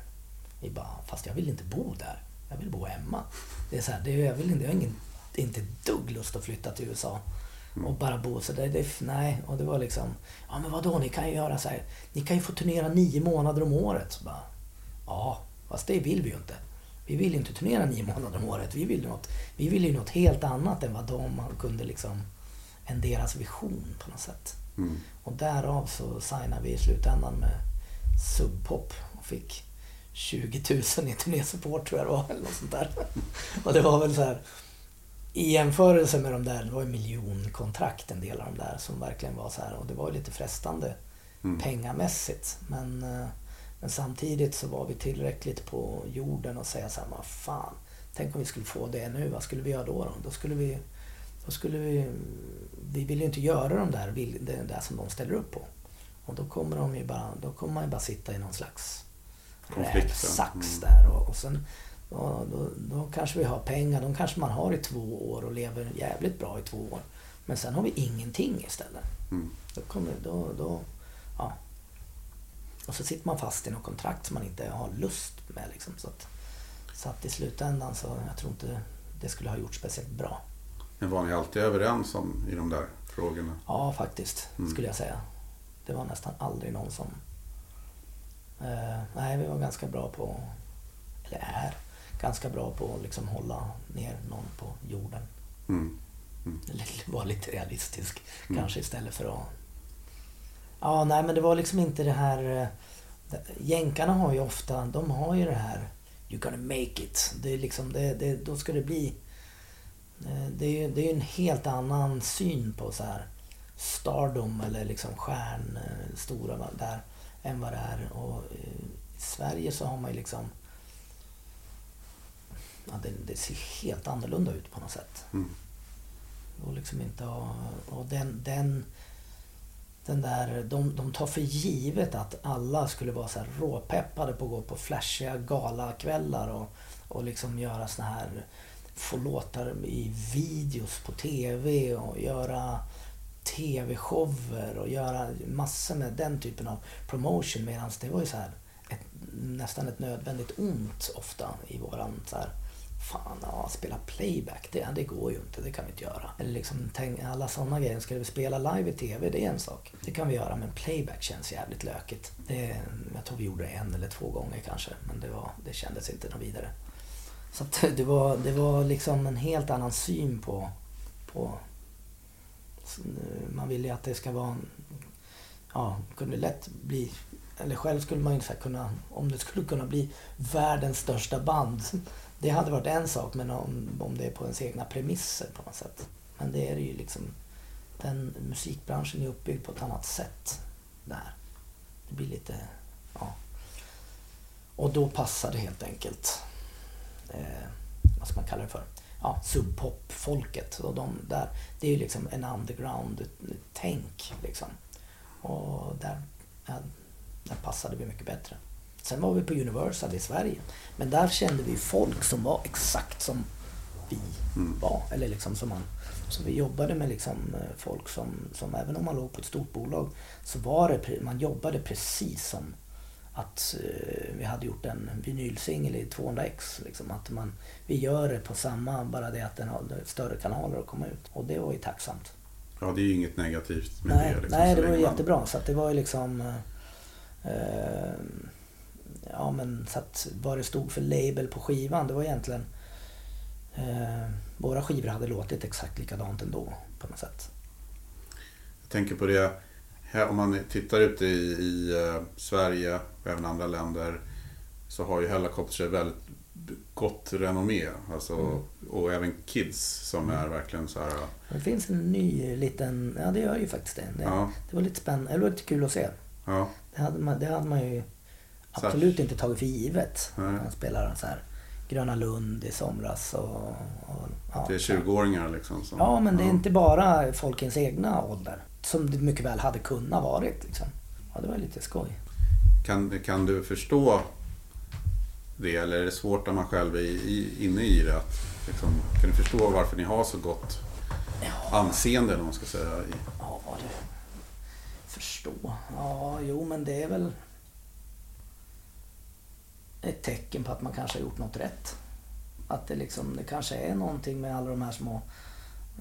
Vi bara, fast jag vill inte bo där. Jag vill bo hemma. Det är så här, det är, jag, vill inte, jag har ingen, inte dugg lust att flytta till USA. Och bara bo så där. Det, nej, och det var liksom, ja men vadå, ni kan ju göra så här. Ni kan ju få turnera nio månader om året. Så bara, ja, fast det vill vi ju inte. Vi vill ju inte turnera nio månader om året. Vi vill något, vi vill ju något helt annat än vad de kunde liksom, än deras vision på något sätt. mm, Och därav så signade vi i slutändan med Sub Pop och fick 20 000 i turnésupport tror jag det var, eller något sånt där. Och det var väl så här, i jämförelse med de där, det var ju miljonkontrakt en del av de där som verkligen var så här och det var ju lite frestande mm, pengamässigt. Men, eh, men samtidigt så var vi tillräckligt på jorden och säga så här, vad fan, tänk om vi skulle få det nu, vad skulle vi göra då? Då, då skulle vi... Då skulle vi... Vi vill ju inte göra de där, det där som de ställer upp på. Och då kommer, de ju bara, då kommer man ju bara sitta i någon slags Konflikt, ja. sax Mm. där. Och, och sen, då, då, då kanske vi har pengar, de kanske man har i två år och lever jävligt bra i två år. Men sen har vi ingenting istället. Mm. Då kommer, då, då, ja. Och så sitter man fast i något kontrakt som man inte har lust med. Liksom. Så, att, så att i slutändan så jag tror inte det skulle ha gjort speciellt bra. Men var ni alltid överens om i de där frågorna? Ja, faktiskt, Mm. skulle jag säga. Det var nästan aldrig någon som... Eh, nej, vi var ganska bra på... Eller är ganska bra på att liksom hålla ner någon på jorden. Mm. Eller vara lite realistisk Mm. kanske istället för att... Ja, nej men det var liksom inte det här... eh, Jänkarna har ju ofta, de har ju det här You're gonna make it. Det är liksom, det, det, då ska det bli... eh, Det är ju det är en helt annan syn på så här stardom eller liksom stjärn, eh, stora där än vad det är. Och i Sverige så har man ju liksom... Ja, det, det ser helt annorlunda ut på något sätt. Mm. Och liksom inte ha, och den, den, den där, de, de tar för givet att alla skulle vara så här råpeppade på att gå på flashiga galakvällar och, och liksom göra såna här, få låtar i videos på TV och göra TV-shower och göra massor med den typen av promotion medan det var ju så här ett, nästan ett nödvändigt ont ofta i våran så här Fan, ja, spela playback, det, det går ju inte, det kan vi inte göra. Eller liksom, tänk, alla sådana grejer. Ska vi spela live i TV, det är en sak. Det kan vi göra, men playback känns jävligt lökigt. Det, jag tror vi gjorde det en eller två gånger kanske, men det, var, det kändes inte något vidare. Så att det, var, det var liksom en helt annan syn på... på eh, man vill ju att det ska vara... En, ja, kunde lätt bli... Eller själv skulle man ju kunna... Om det skulle kunna bli världens största band. Det hade varit en sak, men om, om det är på ens egna premisser på något sätt. Men det är ju liksom... Den musikbranschen är uppbyggd på ett annat sätt där. Det blir lite... Ja. Och då passar det helt enkelt... Eh, vad ska man kalla det för? Ja, subpop-folket. Och de där, det är ju liksom en underground-tänk. Liksom. Och där, ja, där passade vi mycket bättre. Sen var vi på Universal i Sverige. Men där kände vi folk som var exakt som vi Mm. var. Eller liksom som man, så vi jobbade med liksom eh, folk som, som, även om man låg på ett stort bolag, så var det, man jobbade precis som att eh, vi hade gjort en vinylsingel i 200x. Liksom, att man, vi gör det på samma, bara det att den har större kanaler att komma ut. Och det var ju tacksamt. Ja, det är ju inget negativt med Nej, det. Liksom, nej det var ju man- jättebra. Så det var ju liksom... eh, eh, ja men så att vad det stod för label på skivan, det var egentligen... Eh, våra skivor hade låtit exakt likadant ändå på något sätt. Jag tänker på det, här, om man tittar ute i, i eh, Sverige och även andra länder så har ju Hellacopters väldigt gott renommé. Alltså, Mm. Och även Kids som är verkligen så här... Det finns en ny liten... Ja det gör ju faktiskt det. Det, Ja, det var lite spännande, det var lite kul att se. ja, Det hade man, det hade man ju Så- absolut inte tagit för givet. Nej. Man spelar så här Gröna Lund i somras och... och ja, det är 20-åringar liksom. Som, Ja, men det är inte bara folk i ens egna ålder. Som det mycket väl hade kunnat varit. Liksom. Ja, det var lite skoj. Kan, kan du förstå det eller är det svårt när man själv är i, inne i det? Att, liksom, kan du förstå varför ni har så gott anseende eller vad man ska säga? Ja, det... Förstå. Ja, jo, men det är väl ett tecken på att man kanske har gjort något rätt. Att det liksom, det kanske är någonting med alla de här små...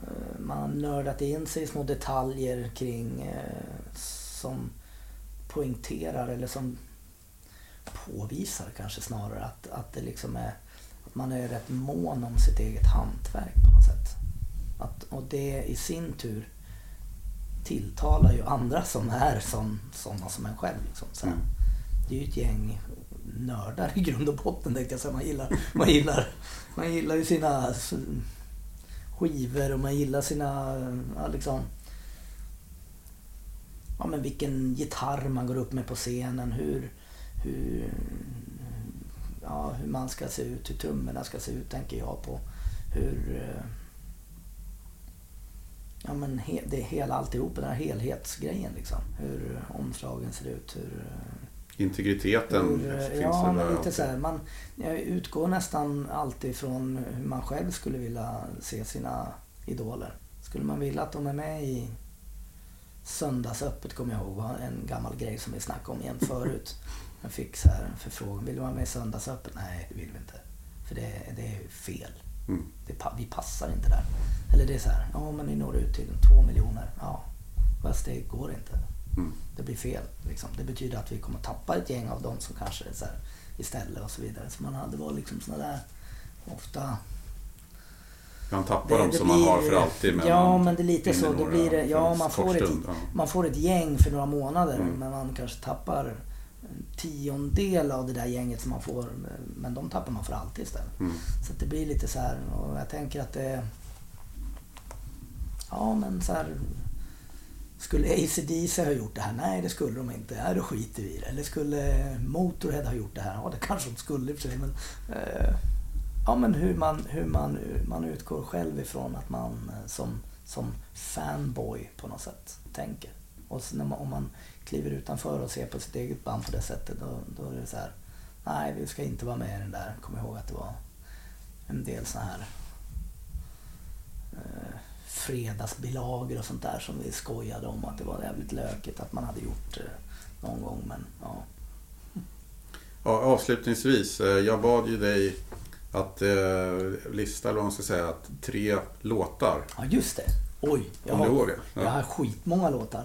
eh, Man har nördat in sig i små detaljer kring eh, som poängterar eller som påvisar kanske snarare att, att det liksom är att man är rätt mån om sitt eget hantverk på något sätt. Att, och det i sin tur tilltalar ju andra som är som, sådana som en själv. Liksom. Så. Mm. Det är ju ett gäng nördar i grund och botten tänkte jag säga. Man gillar, man gillar, man gillar ju sina skivor och man gillar sina, ja, liksom, ja men vilken gitarr man går upp med på scenen, hur, hur ja, hur man ska se ut, hur trummorna ska se ut tänker jag på. Hur... Eh, ja men he, det är hela alltihop, den här helhetsgrejen liksom. Hur eh, omslagen ser ut, hur... Eh, Integriteten hur, eh, finns ja, men lite så här, man, jag utgår nästan alltid från hur man själv skulle vilja se sina idoler. Skulle man vilja att de är med i Söndagsöppet kommer jag ihåg var en gammal grej som vi snackade om igen förut. Jag fick så här en förfrågan, vill du vara med i Söndagsöppet? Nej, det vill vi inte. För det, det är fel. Mm. Det, vi passar inte där. Eller det är så här, ja men ni når ut till två miljoner. Ja, fast det går inte. Mm. Det blir fel. Liksom. Det betyder att vi kommer tappa ett gäng av dem som kanske är så här, istället och så vidare. Så man hade var liksom såna där ofta... Man tappar Det- dem det som man blir- har för alltid. Men ja, man men det är lite så. Det blir det, ja, man får, ett, ja. man får ett gäng för några månader Mm. men man kanske tappar en tiondel av det där gänget som man får. Men de tappar man för alltid istället. Mm. Så det blir lite så här och jag tänker att det... Ja men så här... Skulle ACDC ha gjort det här? Nej det skulle de inte. Nej då skiter vi i det. Eller skulle Motorhead ha gjort det här? Ja det kanske de skulle i och för sig men... Eh, ja men hur man, hur man, man utgår själv ifrån att man eh, som, som fanboy på något sätt tänker. Och så när man, om man kliver utanför och ser på sitt eget band på det sättet då, då är det så här. Nej, vi ska inte vara med i den där. Kom ihåg att det var en del så här eh, fredagsbilagor och sånt där som vi skojade om att det var jävligt lökigt att man hade gjort eh, någon gång. Men ja, Ja, avslutningsvis, eh, jag bad ju dig att eh, lista, eller vad man ska säga, att tre låtar. ja just det. Oj, jag har, det? Ja. jag har skitmånga låtar.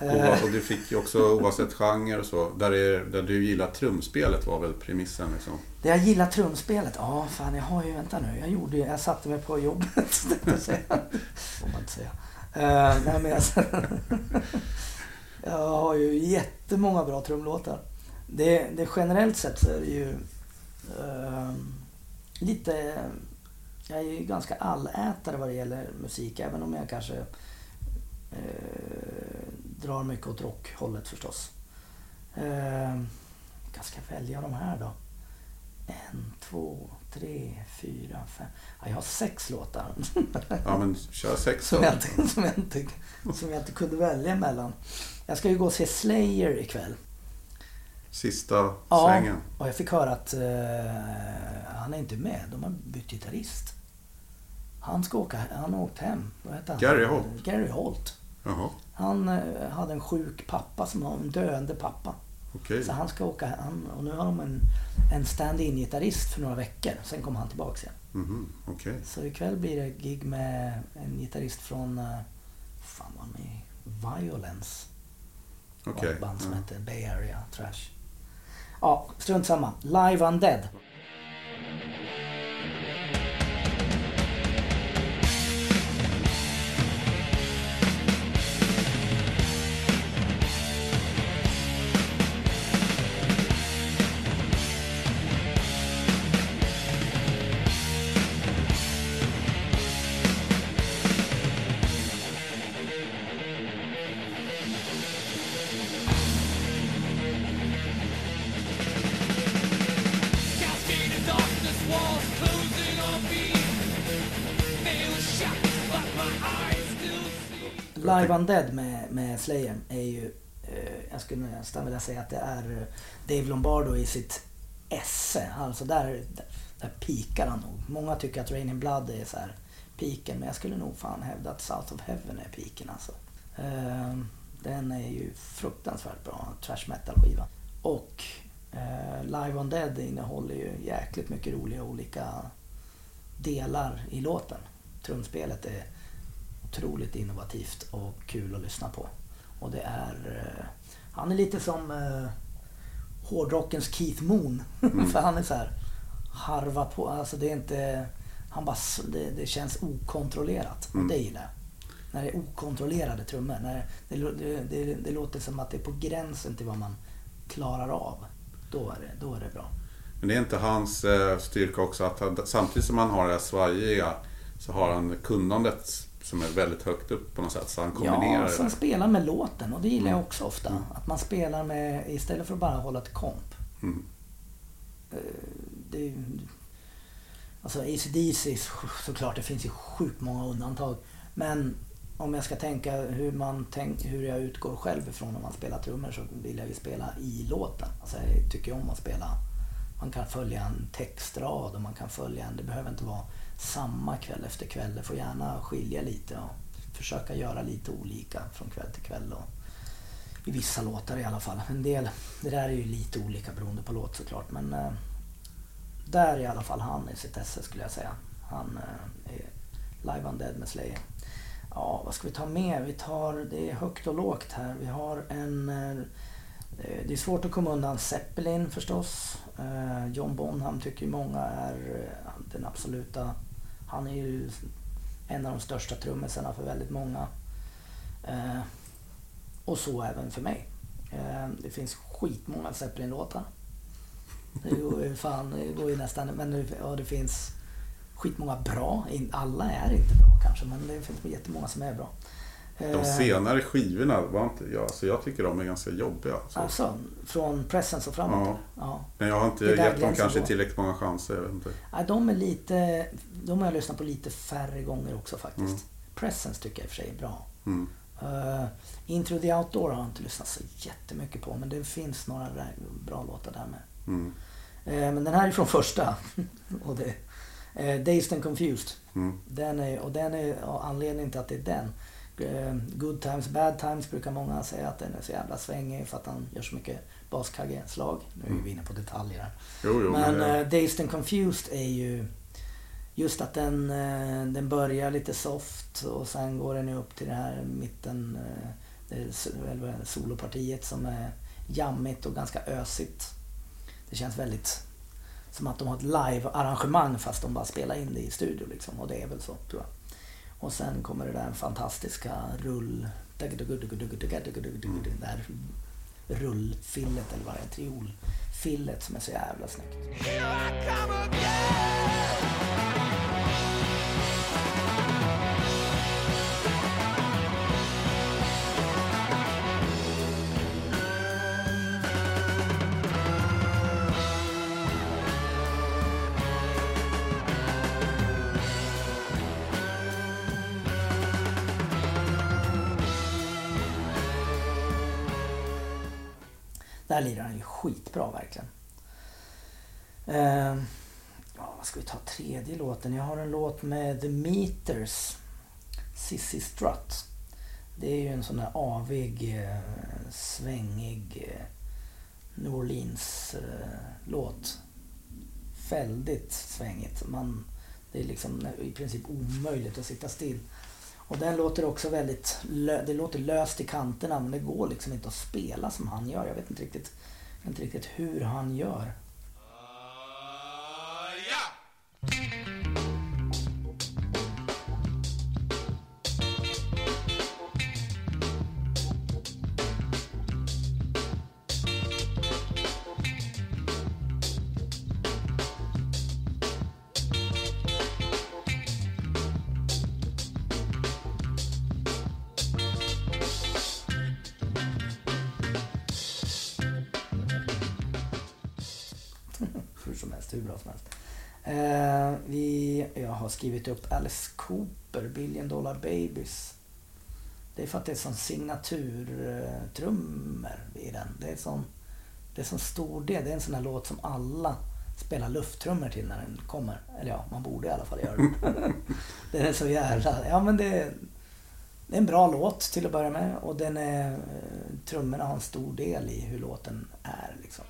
Och, Eh, vad- och du fick ju också oavsett genre och så. Där, är, där du gillar trumspelet var väl premissen liksom. Det jag gillar trumspelet? Ja, fan jag har ju, vänta nu. Jag gjorde ju- jag satte mig på jobbet. Får man inte säga. Uh, nej, men jag, jag har ju jättemånga bra trumlåtar. Det, det generellt sett så är det ju eh, lite... Jag är ju ganska allätare vad det gäller musik, även om jag kanske eh, drar mycket åt rockhållet förstås. Eh, vilka ska jag välja de här då? En, två, tre, fyra, fem. Ja, jag har sex låtar. Ja men kör sex som, då. jag inte, som, jag inte, som jag inte kunde välja mellan. Jag ska ju gå och se Slayer ikväll. Sista Ja, svängen. och jag fick höra att eh, han är inte med. De har bytt gitarrist. Han ska åka, han har åkt hem. Vad heter han? Gary Holt. Gary Holt. Jaha, Han eh, hade en sjuk pappa, som har en döende pappa. okej. Så han ska åka hem och nu har de en, en stand-in gitarrist för några veckor. Sen kommer han tillbaks igen. Mhm, okej. Så ikväll blir det gig med en gitarrist från, eh, fan var med? Violence. Okej. ett band som ja. hette Bay Area Trash. Ja, strunt samma. Live Undead. Live Undead med, med Slayer är ju, eh, jag skulle nästan vilja säga att det är eh, Dave Lombardo i sitt esse. Alltså där, där, pikar han nog. Många tycker att Rain in Blood är så här piken, men jag skulle nog fan hävda att South of Heaven är piken alltså. Eh, den är ju fruktansvärt bra, trash metal skiva. Och eh, Live Undead innehåller ju jäkligt mycket roliga olika delar i låten. Trumspelet är otroligt innovativt och kul att lyssna på. Och det är... Eh, han är lite som eh, hårdrockens Keith Moon. För han är så här harva på. Alltså det är inte... Han bara, det, det känns okontrollerat. Och det gillar jag. När det är okontrollerade trummor. När det, det, det, det, det låter som att det är på gränsen till vad man klarar av. Då är det, då är det bra. Men det är inte hans eh, styrka också att han, samtidigt som han har det här svajiga så har han kunnandet som är väldigt högt upp på något sätt. Så han kombinerar Ja, det sen där. spelar med låten och det gillar jag också ofta. Att man spelar med, istället för att bara hålla ett komp. Mm. eh, det, alltså ACDC såklart, det finns ju sjukt många undantag. Men om jag ska tänka hur, man tänk, hur jag utgår själv ifrån när man spelar trummor så vill jag ju spela i låten. Alltså jag tycker om att spela. Man kan följa en textrad och man kan följa en, det behöver inte vara samma kväll efter kväll. Det får gärna skilja lite och försöka göra lite olika från kväll till kväll. Och I vissa låtar i alla fall. En del, det där är ju lite olika beroende på låt såklart men eh, där är i alla fall han i sitt esse skulle jag säga. Han eh, är Live Undead med Slayer. Ja, vad ska vi ta med? Vi tar, det är högt och lågt här. Vi har en... Eh, eh, Det är svårt att komma undan Zeppelin förstås. Eh, John Bonham tycker ju många är eh, den absoluta... Han är ju en av de största trummisarna för väldigt många. Eh, Och så även för mig. Eh, Det finns skitmånga Zeppelin-låtar. Det går ju fan, det går ju nästan... Men det, ja, det finns skitmånga bra. Alla är inte bra kanske, men det finns jättemånga som är bra. De Eh, senare skivorna var inte jag, så jag tycker de är ganska jobbiga. Så. Alltså, från Presence och framåt? Ja. ja. Men jag har inte gett dem kanske tillräckligt många chanser. Jag vet inte. Nej, de är lite... De har jag lyssnat på lite färre gånger också faktiskt. Mm. Presence tycker jag i och för sig är bra. Mm. Uh, Intro the Outdoor har jag inte lyssnat så jättemycket på, men det finns några bra låtar där med. Mm. Eh, men den här är från första. och det, uh, Dazed and Confused. Mm. Den är, och den är och anledningen till att det är den. Eh, Good Times, Bad Times brukar många säga att den är så jävla svängig för att han gör så mycket baskaggeslag. Nu är vi inne på detaljer här. Jo, jo, Men men, uh, Dazed and Confused är ju just att den, eh, den börjar lite soft och sen går den ju upp till det här mitten, eh, eller solopartiet som är jammigt och ganska ösigt. Det känns väldigt som att de har ett live-arrangemang fast de bara spelar in det i studio liksom och det är väl så tror jag. Och sen kommer det där fantastiska rull... Det där rullfillet eller vad det är, triolfillet som är så jävla snyggt. Där lirar han ju skitbra verkligen. Eh, ja, vad ska vi ta tredje låten? Jag har en låt med The Meters. Sissy Strutt. Det är ju en sån där avig, eh, svängig eh, New Orleans-låt. Eh, Väldigt svängigt. Man, det är liksom i princip omöjligt att sitta still. Och den låter också väldigt, det låter löst i kanterna men det går liksom inte att spela som han gör. Jag vet inte riktigt, jag vet inte riktigt hur han gör. Skrivit upp Alice Cooper, Billion Dollar Babies. Det är för att det är sån signaturtrummor i den. Det är sån, det är sån stor del. Det är en sån här låt som alla spelar lufttrummor till när den kommer. Eller ja, man borde i alla fall göra det. den är så jävla... Ja men det är, det är en bra låt till att börja med och den är... Eh, trummorna har en stor del i hur låten är liksom.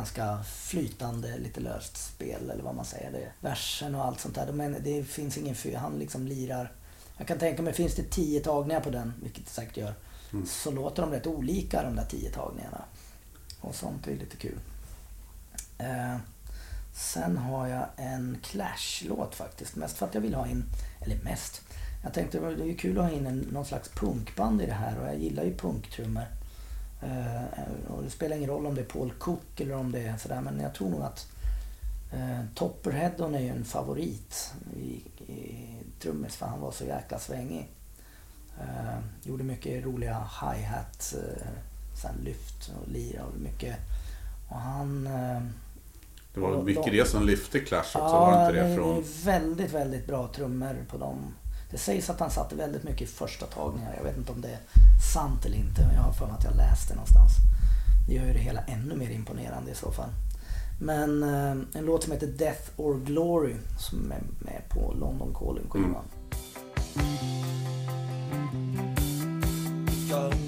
Ganska flytande, lite löst spel eller vad man säger. Det, versen och allt sånt där. Men det finns ingen fy- han liksom lirar. Jag kan tänka mig, finns det tio tagningar på den, vilket det säkert gör, så låter de rätt olika de där tio tagningarna. Och sånt är lite kul. Eh, sen har jag en Clash-låt faktiskt. Mest för att jag vill ha in, eller mest. Jag tänkte det är ju kul att ha in en, någon slags punkband i det här och jag gillar ju punktrummor. Eh, och det spelar ingen roll om det är Paul Cook eller om det är sådär men jag tror nog att eh, Topper Headon är ju en favorit i, i trummis för han var så jäkla svängig. Eh, gjorde mycket roliga hi-hat, eh, lyft och lira och mycket. Och han... Eh, Det var Och mycket de- det som lyfte Clash också, ja, var inte det är Från... väldigt, väldigt bra trummor på dem. Det sägs att han satte väldigt mycket i första tagningar. Jag vet inte om det är sant eller inte. men Jag har för mig att jag läst det någonstans. Det gör ju det hela ännu mer imponerande i så fall. Men eh, en låt som heter Death or Glory som är med på London Calling-skivan. Got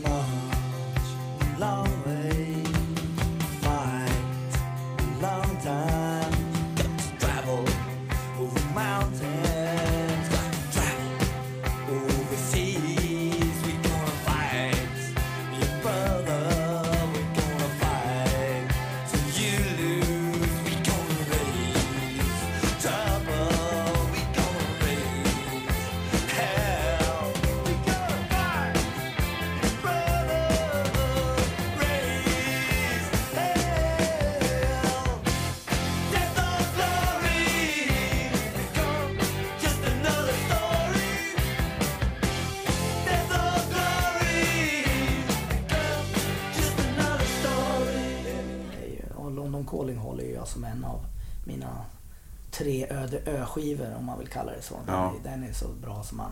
ö-skivor om man vill kalla det så. Den, Ja. är, den är så bra som man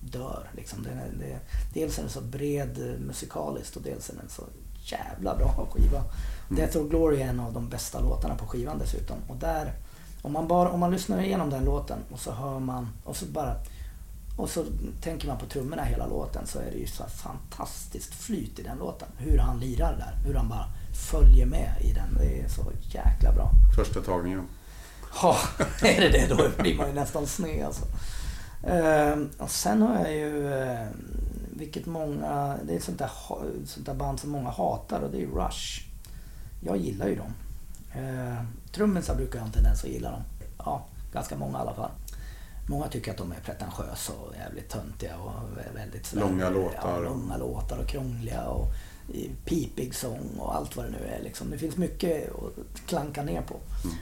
dör. Liksom. Den är, det, dels är den så bred eh, musikaliskt och dels är den så jävla bra skiva. Death or Glory är en av de bästa låtarna på skivan dessutom. Och där, om man, bara, om man lyssnar igenom den låten och så hör man och så bara och så tänker man på trummorna hela låten så är det ju så fantastiskt flyt i den låten. Hur han lirar där. Hur han bara följer med i den. Det är så jäkla bra. Första tagningen. Ja, är det det då blir man ju nästan sned alltså. Ehm, och sen har jag ju, eh, vilket många, det är ett sånt där, sånt där band som många hatar och det är Rush. Jag gillar ju dem. Uh, Trummisar brukar jag ha en tendens att gilla dem. Ja, ganska många i alla fall. Många tycker att de är pretentiösa och jävligt töntiga och väldigt sådär- Långa låtar. Ja, långa låtar och krångliga och pipig sång och allt vad det nu är. Liksom. Det finns mycket att klanka ner på.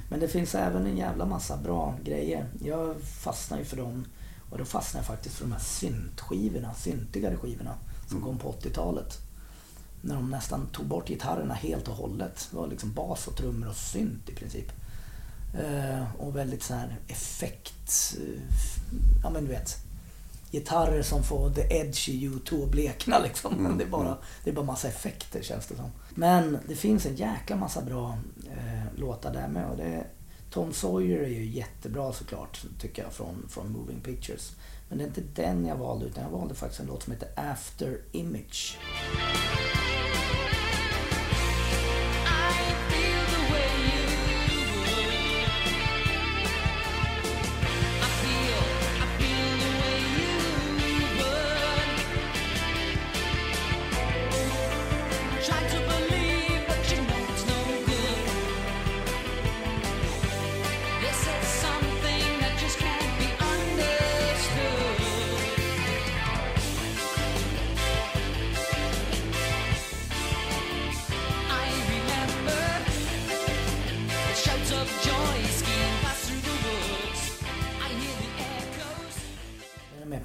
Men det finns även en jävla massa bra grejer. Jag fastnar ju för dem och då fastnar jag faktiskt för de här syntskivorna, syntigare skivorna som kom på 80-talet. När de nästan tog bort gitarrerna helt och hållet. Det var liksom bas och trummor och synt i princip. Eh, och väldigt så här effekt... eh, Ja men du vet. Gitarrer som får the edge i U2 att blekna liksom. Det, är bara, det är bara massa effekter känns det som. Men det finns en jäkla massa bra låtar där med. Och det, Tom Sawyer är ju jättebra såklart, tycker jag, från, från Moving Pictures. Men det är inte den jag valde, utan jag valde faktiskt en låt som heter After Image.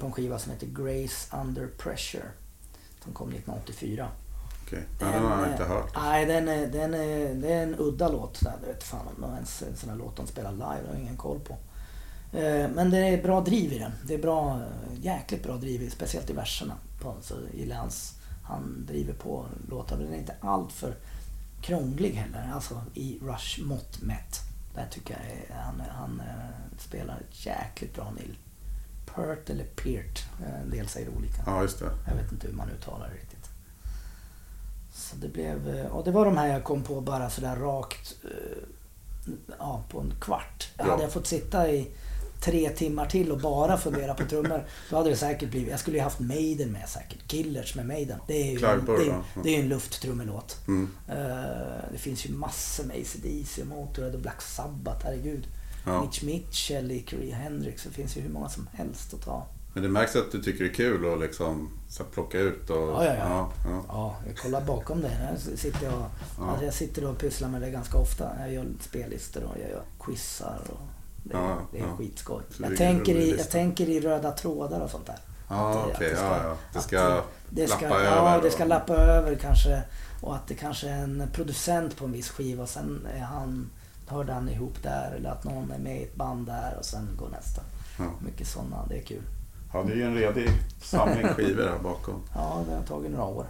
Med på en skiva som heter Grace Under Pressure. Som kom 1984. Okej. Ja, den har jag inte hört. Nej, den är, den är, det är en udda låt. Jag vet fan om det ens en sån här låt de spelar live. Det har jag ingen koll på. Eh, Men det är bra driv i den. Det är bra, jäkligt bra driv, i- speciellt i verserna. På, så gillar hans, han driver på låtar. Den är inte allt för krånglig heller. Alltså i Rush mått mätt. Där tycker jag han, han eh, spelar jäkligt bra Neil. Pert eller Peart. Eh, En del säger olika. Ja, just det. Jag vet inte hur man uttalar det riktigt. Så det blev, eh, och det var de här jag kom på bara sådär rakt, eh, ja på en kvart. Ja. Hade jag fått sitta i, tre timmar till och bara fundera på trummor. Då hade det säkert blivit... Jag skulle ju haft Maiden med säkert. Killers med Maiden. Det är ju Clive en, Burr, det är, ja. det är en lufttrummellåt. Mm. Eh, det finns ju massor med AC/DC Motörhead och Black Sabbath, herregud. Ja. Mitch Mitchell, Ickery Hendrix. Det finns ju hur många som helst att ta. Men det märks att du tycker det är kul att liksom så här, plocka ut och... Ja, ja, ja. ja, ja. Ja, jag kollar bakom det. Här sitter jag, alltså jag sitter och pysslar med det ganska ofta. Jag gör spellistor och jag gör quizar. Och det, Ja, det är ja. skitskoj. Det Jag tänker, i, jag tänker i röda trådar och sånt där. Ja, det- okej. att det Ja, ja. Det ska det ska, lappa ja, över. det ska lappa över kanske. Och att det kanske är en producent på en viss skiva och sen är han, hörde han ihop där. Eller att någon är med i ett band där och sen går nästa. Ja. Mycket sådana, det är kul. Ja, det är ju en redig samling skivor här bakom. Ja, det har tagit några år.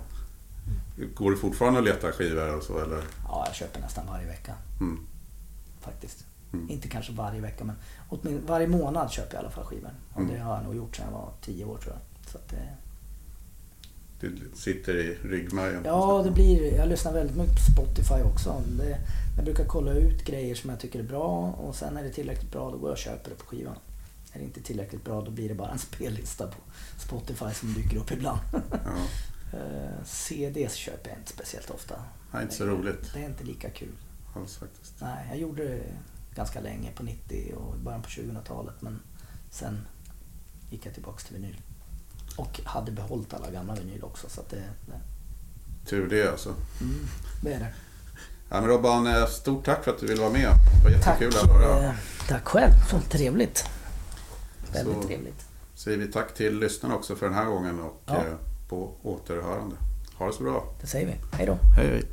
Går det fortfarande att leta skivor och så eller? Ja, jag köper nästan varje vecka. Mm. Faktiskt. Mm. Inte kanske varje vecka men åtmin- varje månad köper jag i alla fall skivor. Och Mm. det har jag nog gjort sedan jag var tio år tror jag. Så det, Det sitter i ryggmärgen. ja, det blir... Jag lyssnar väldigt mycket på Spotify också. Det, jag brukar kolla ut grejer som jag tycker är bra och sen är det tillräckligt bra då går jag och köper det på skivan. Är det inte tillräckligt bra då blir det bara en spellista på Spotify som dyker upp ibland. Ja. Eh, CDs köper jag inte speciellt ofta. Nej, inte så roligt Det är inte lika kul. alls faktiskt. Nej, jag gjorde det ganska länge på 90 och början på 2000-talet men sen gick jag tillbaks till vinyl. Och hade behållit alla gamla vinyl också så att det, det, Tur det alltså. mm, det är det. Ja, men Robban, eh, stort tack för att du ville vara med. Det var Tack, jättekul att höra. eh, tack själv, trevligt. Väldigt Så- trevligt. Säger vi tack till lyssnarna också för den här gången och Ja. eh, på återhörande. Ha det så bra. Det säger vi. Hej då. Hej hej.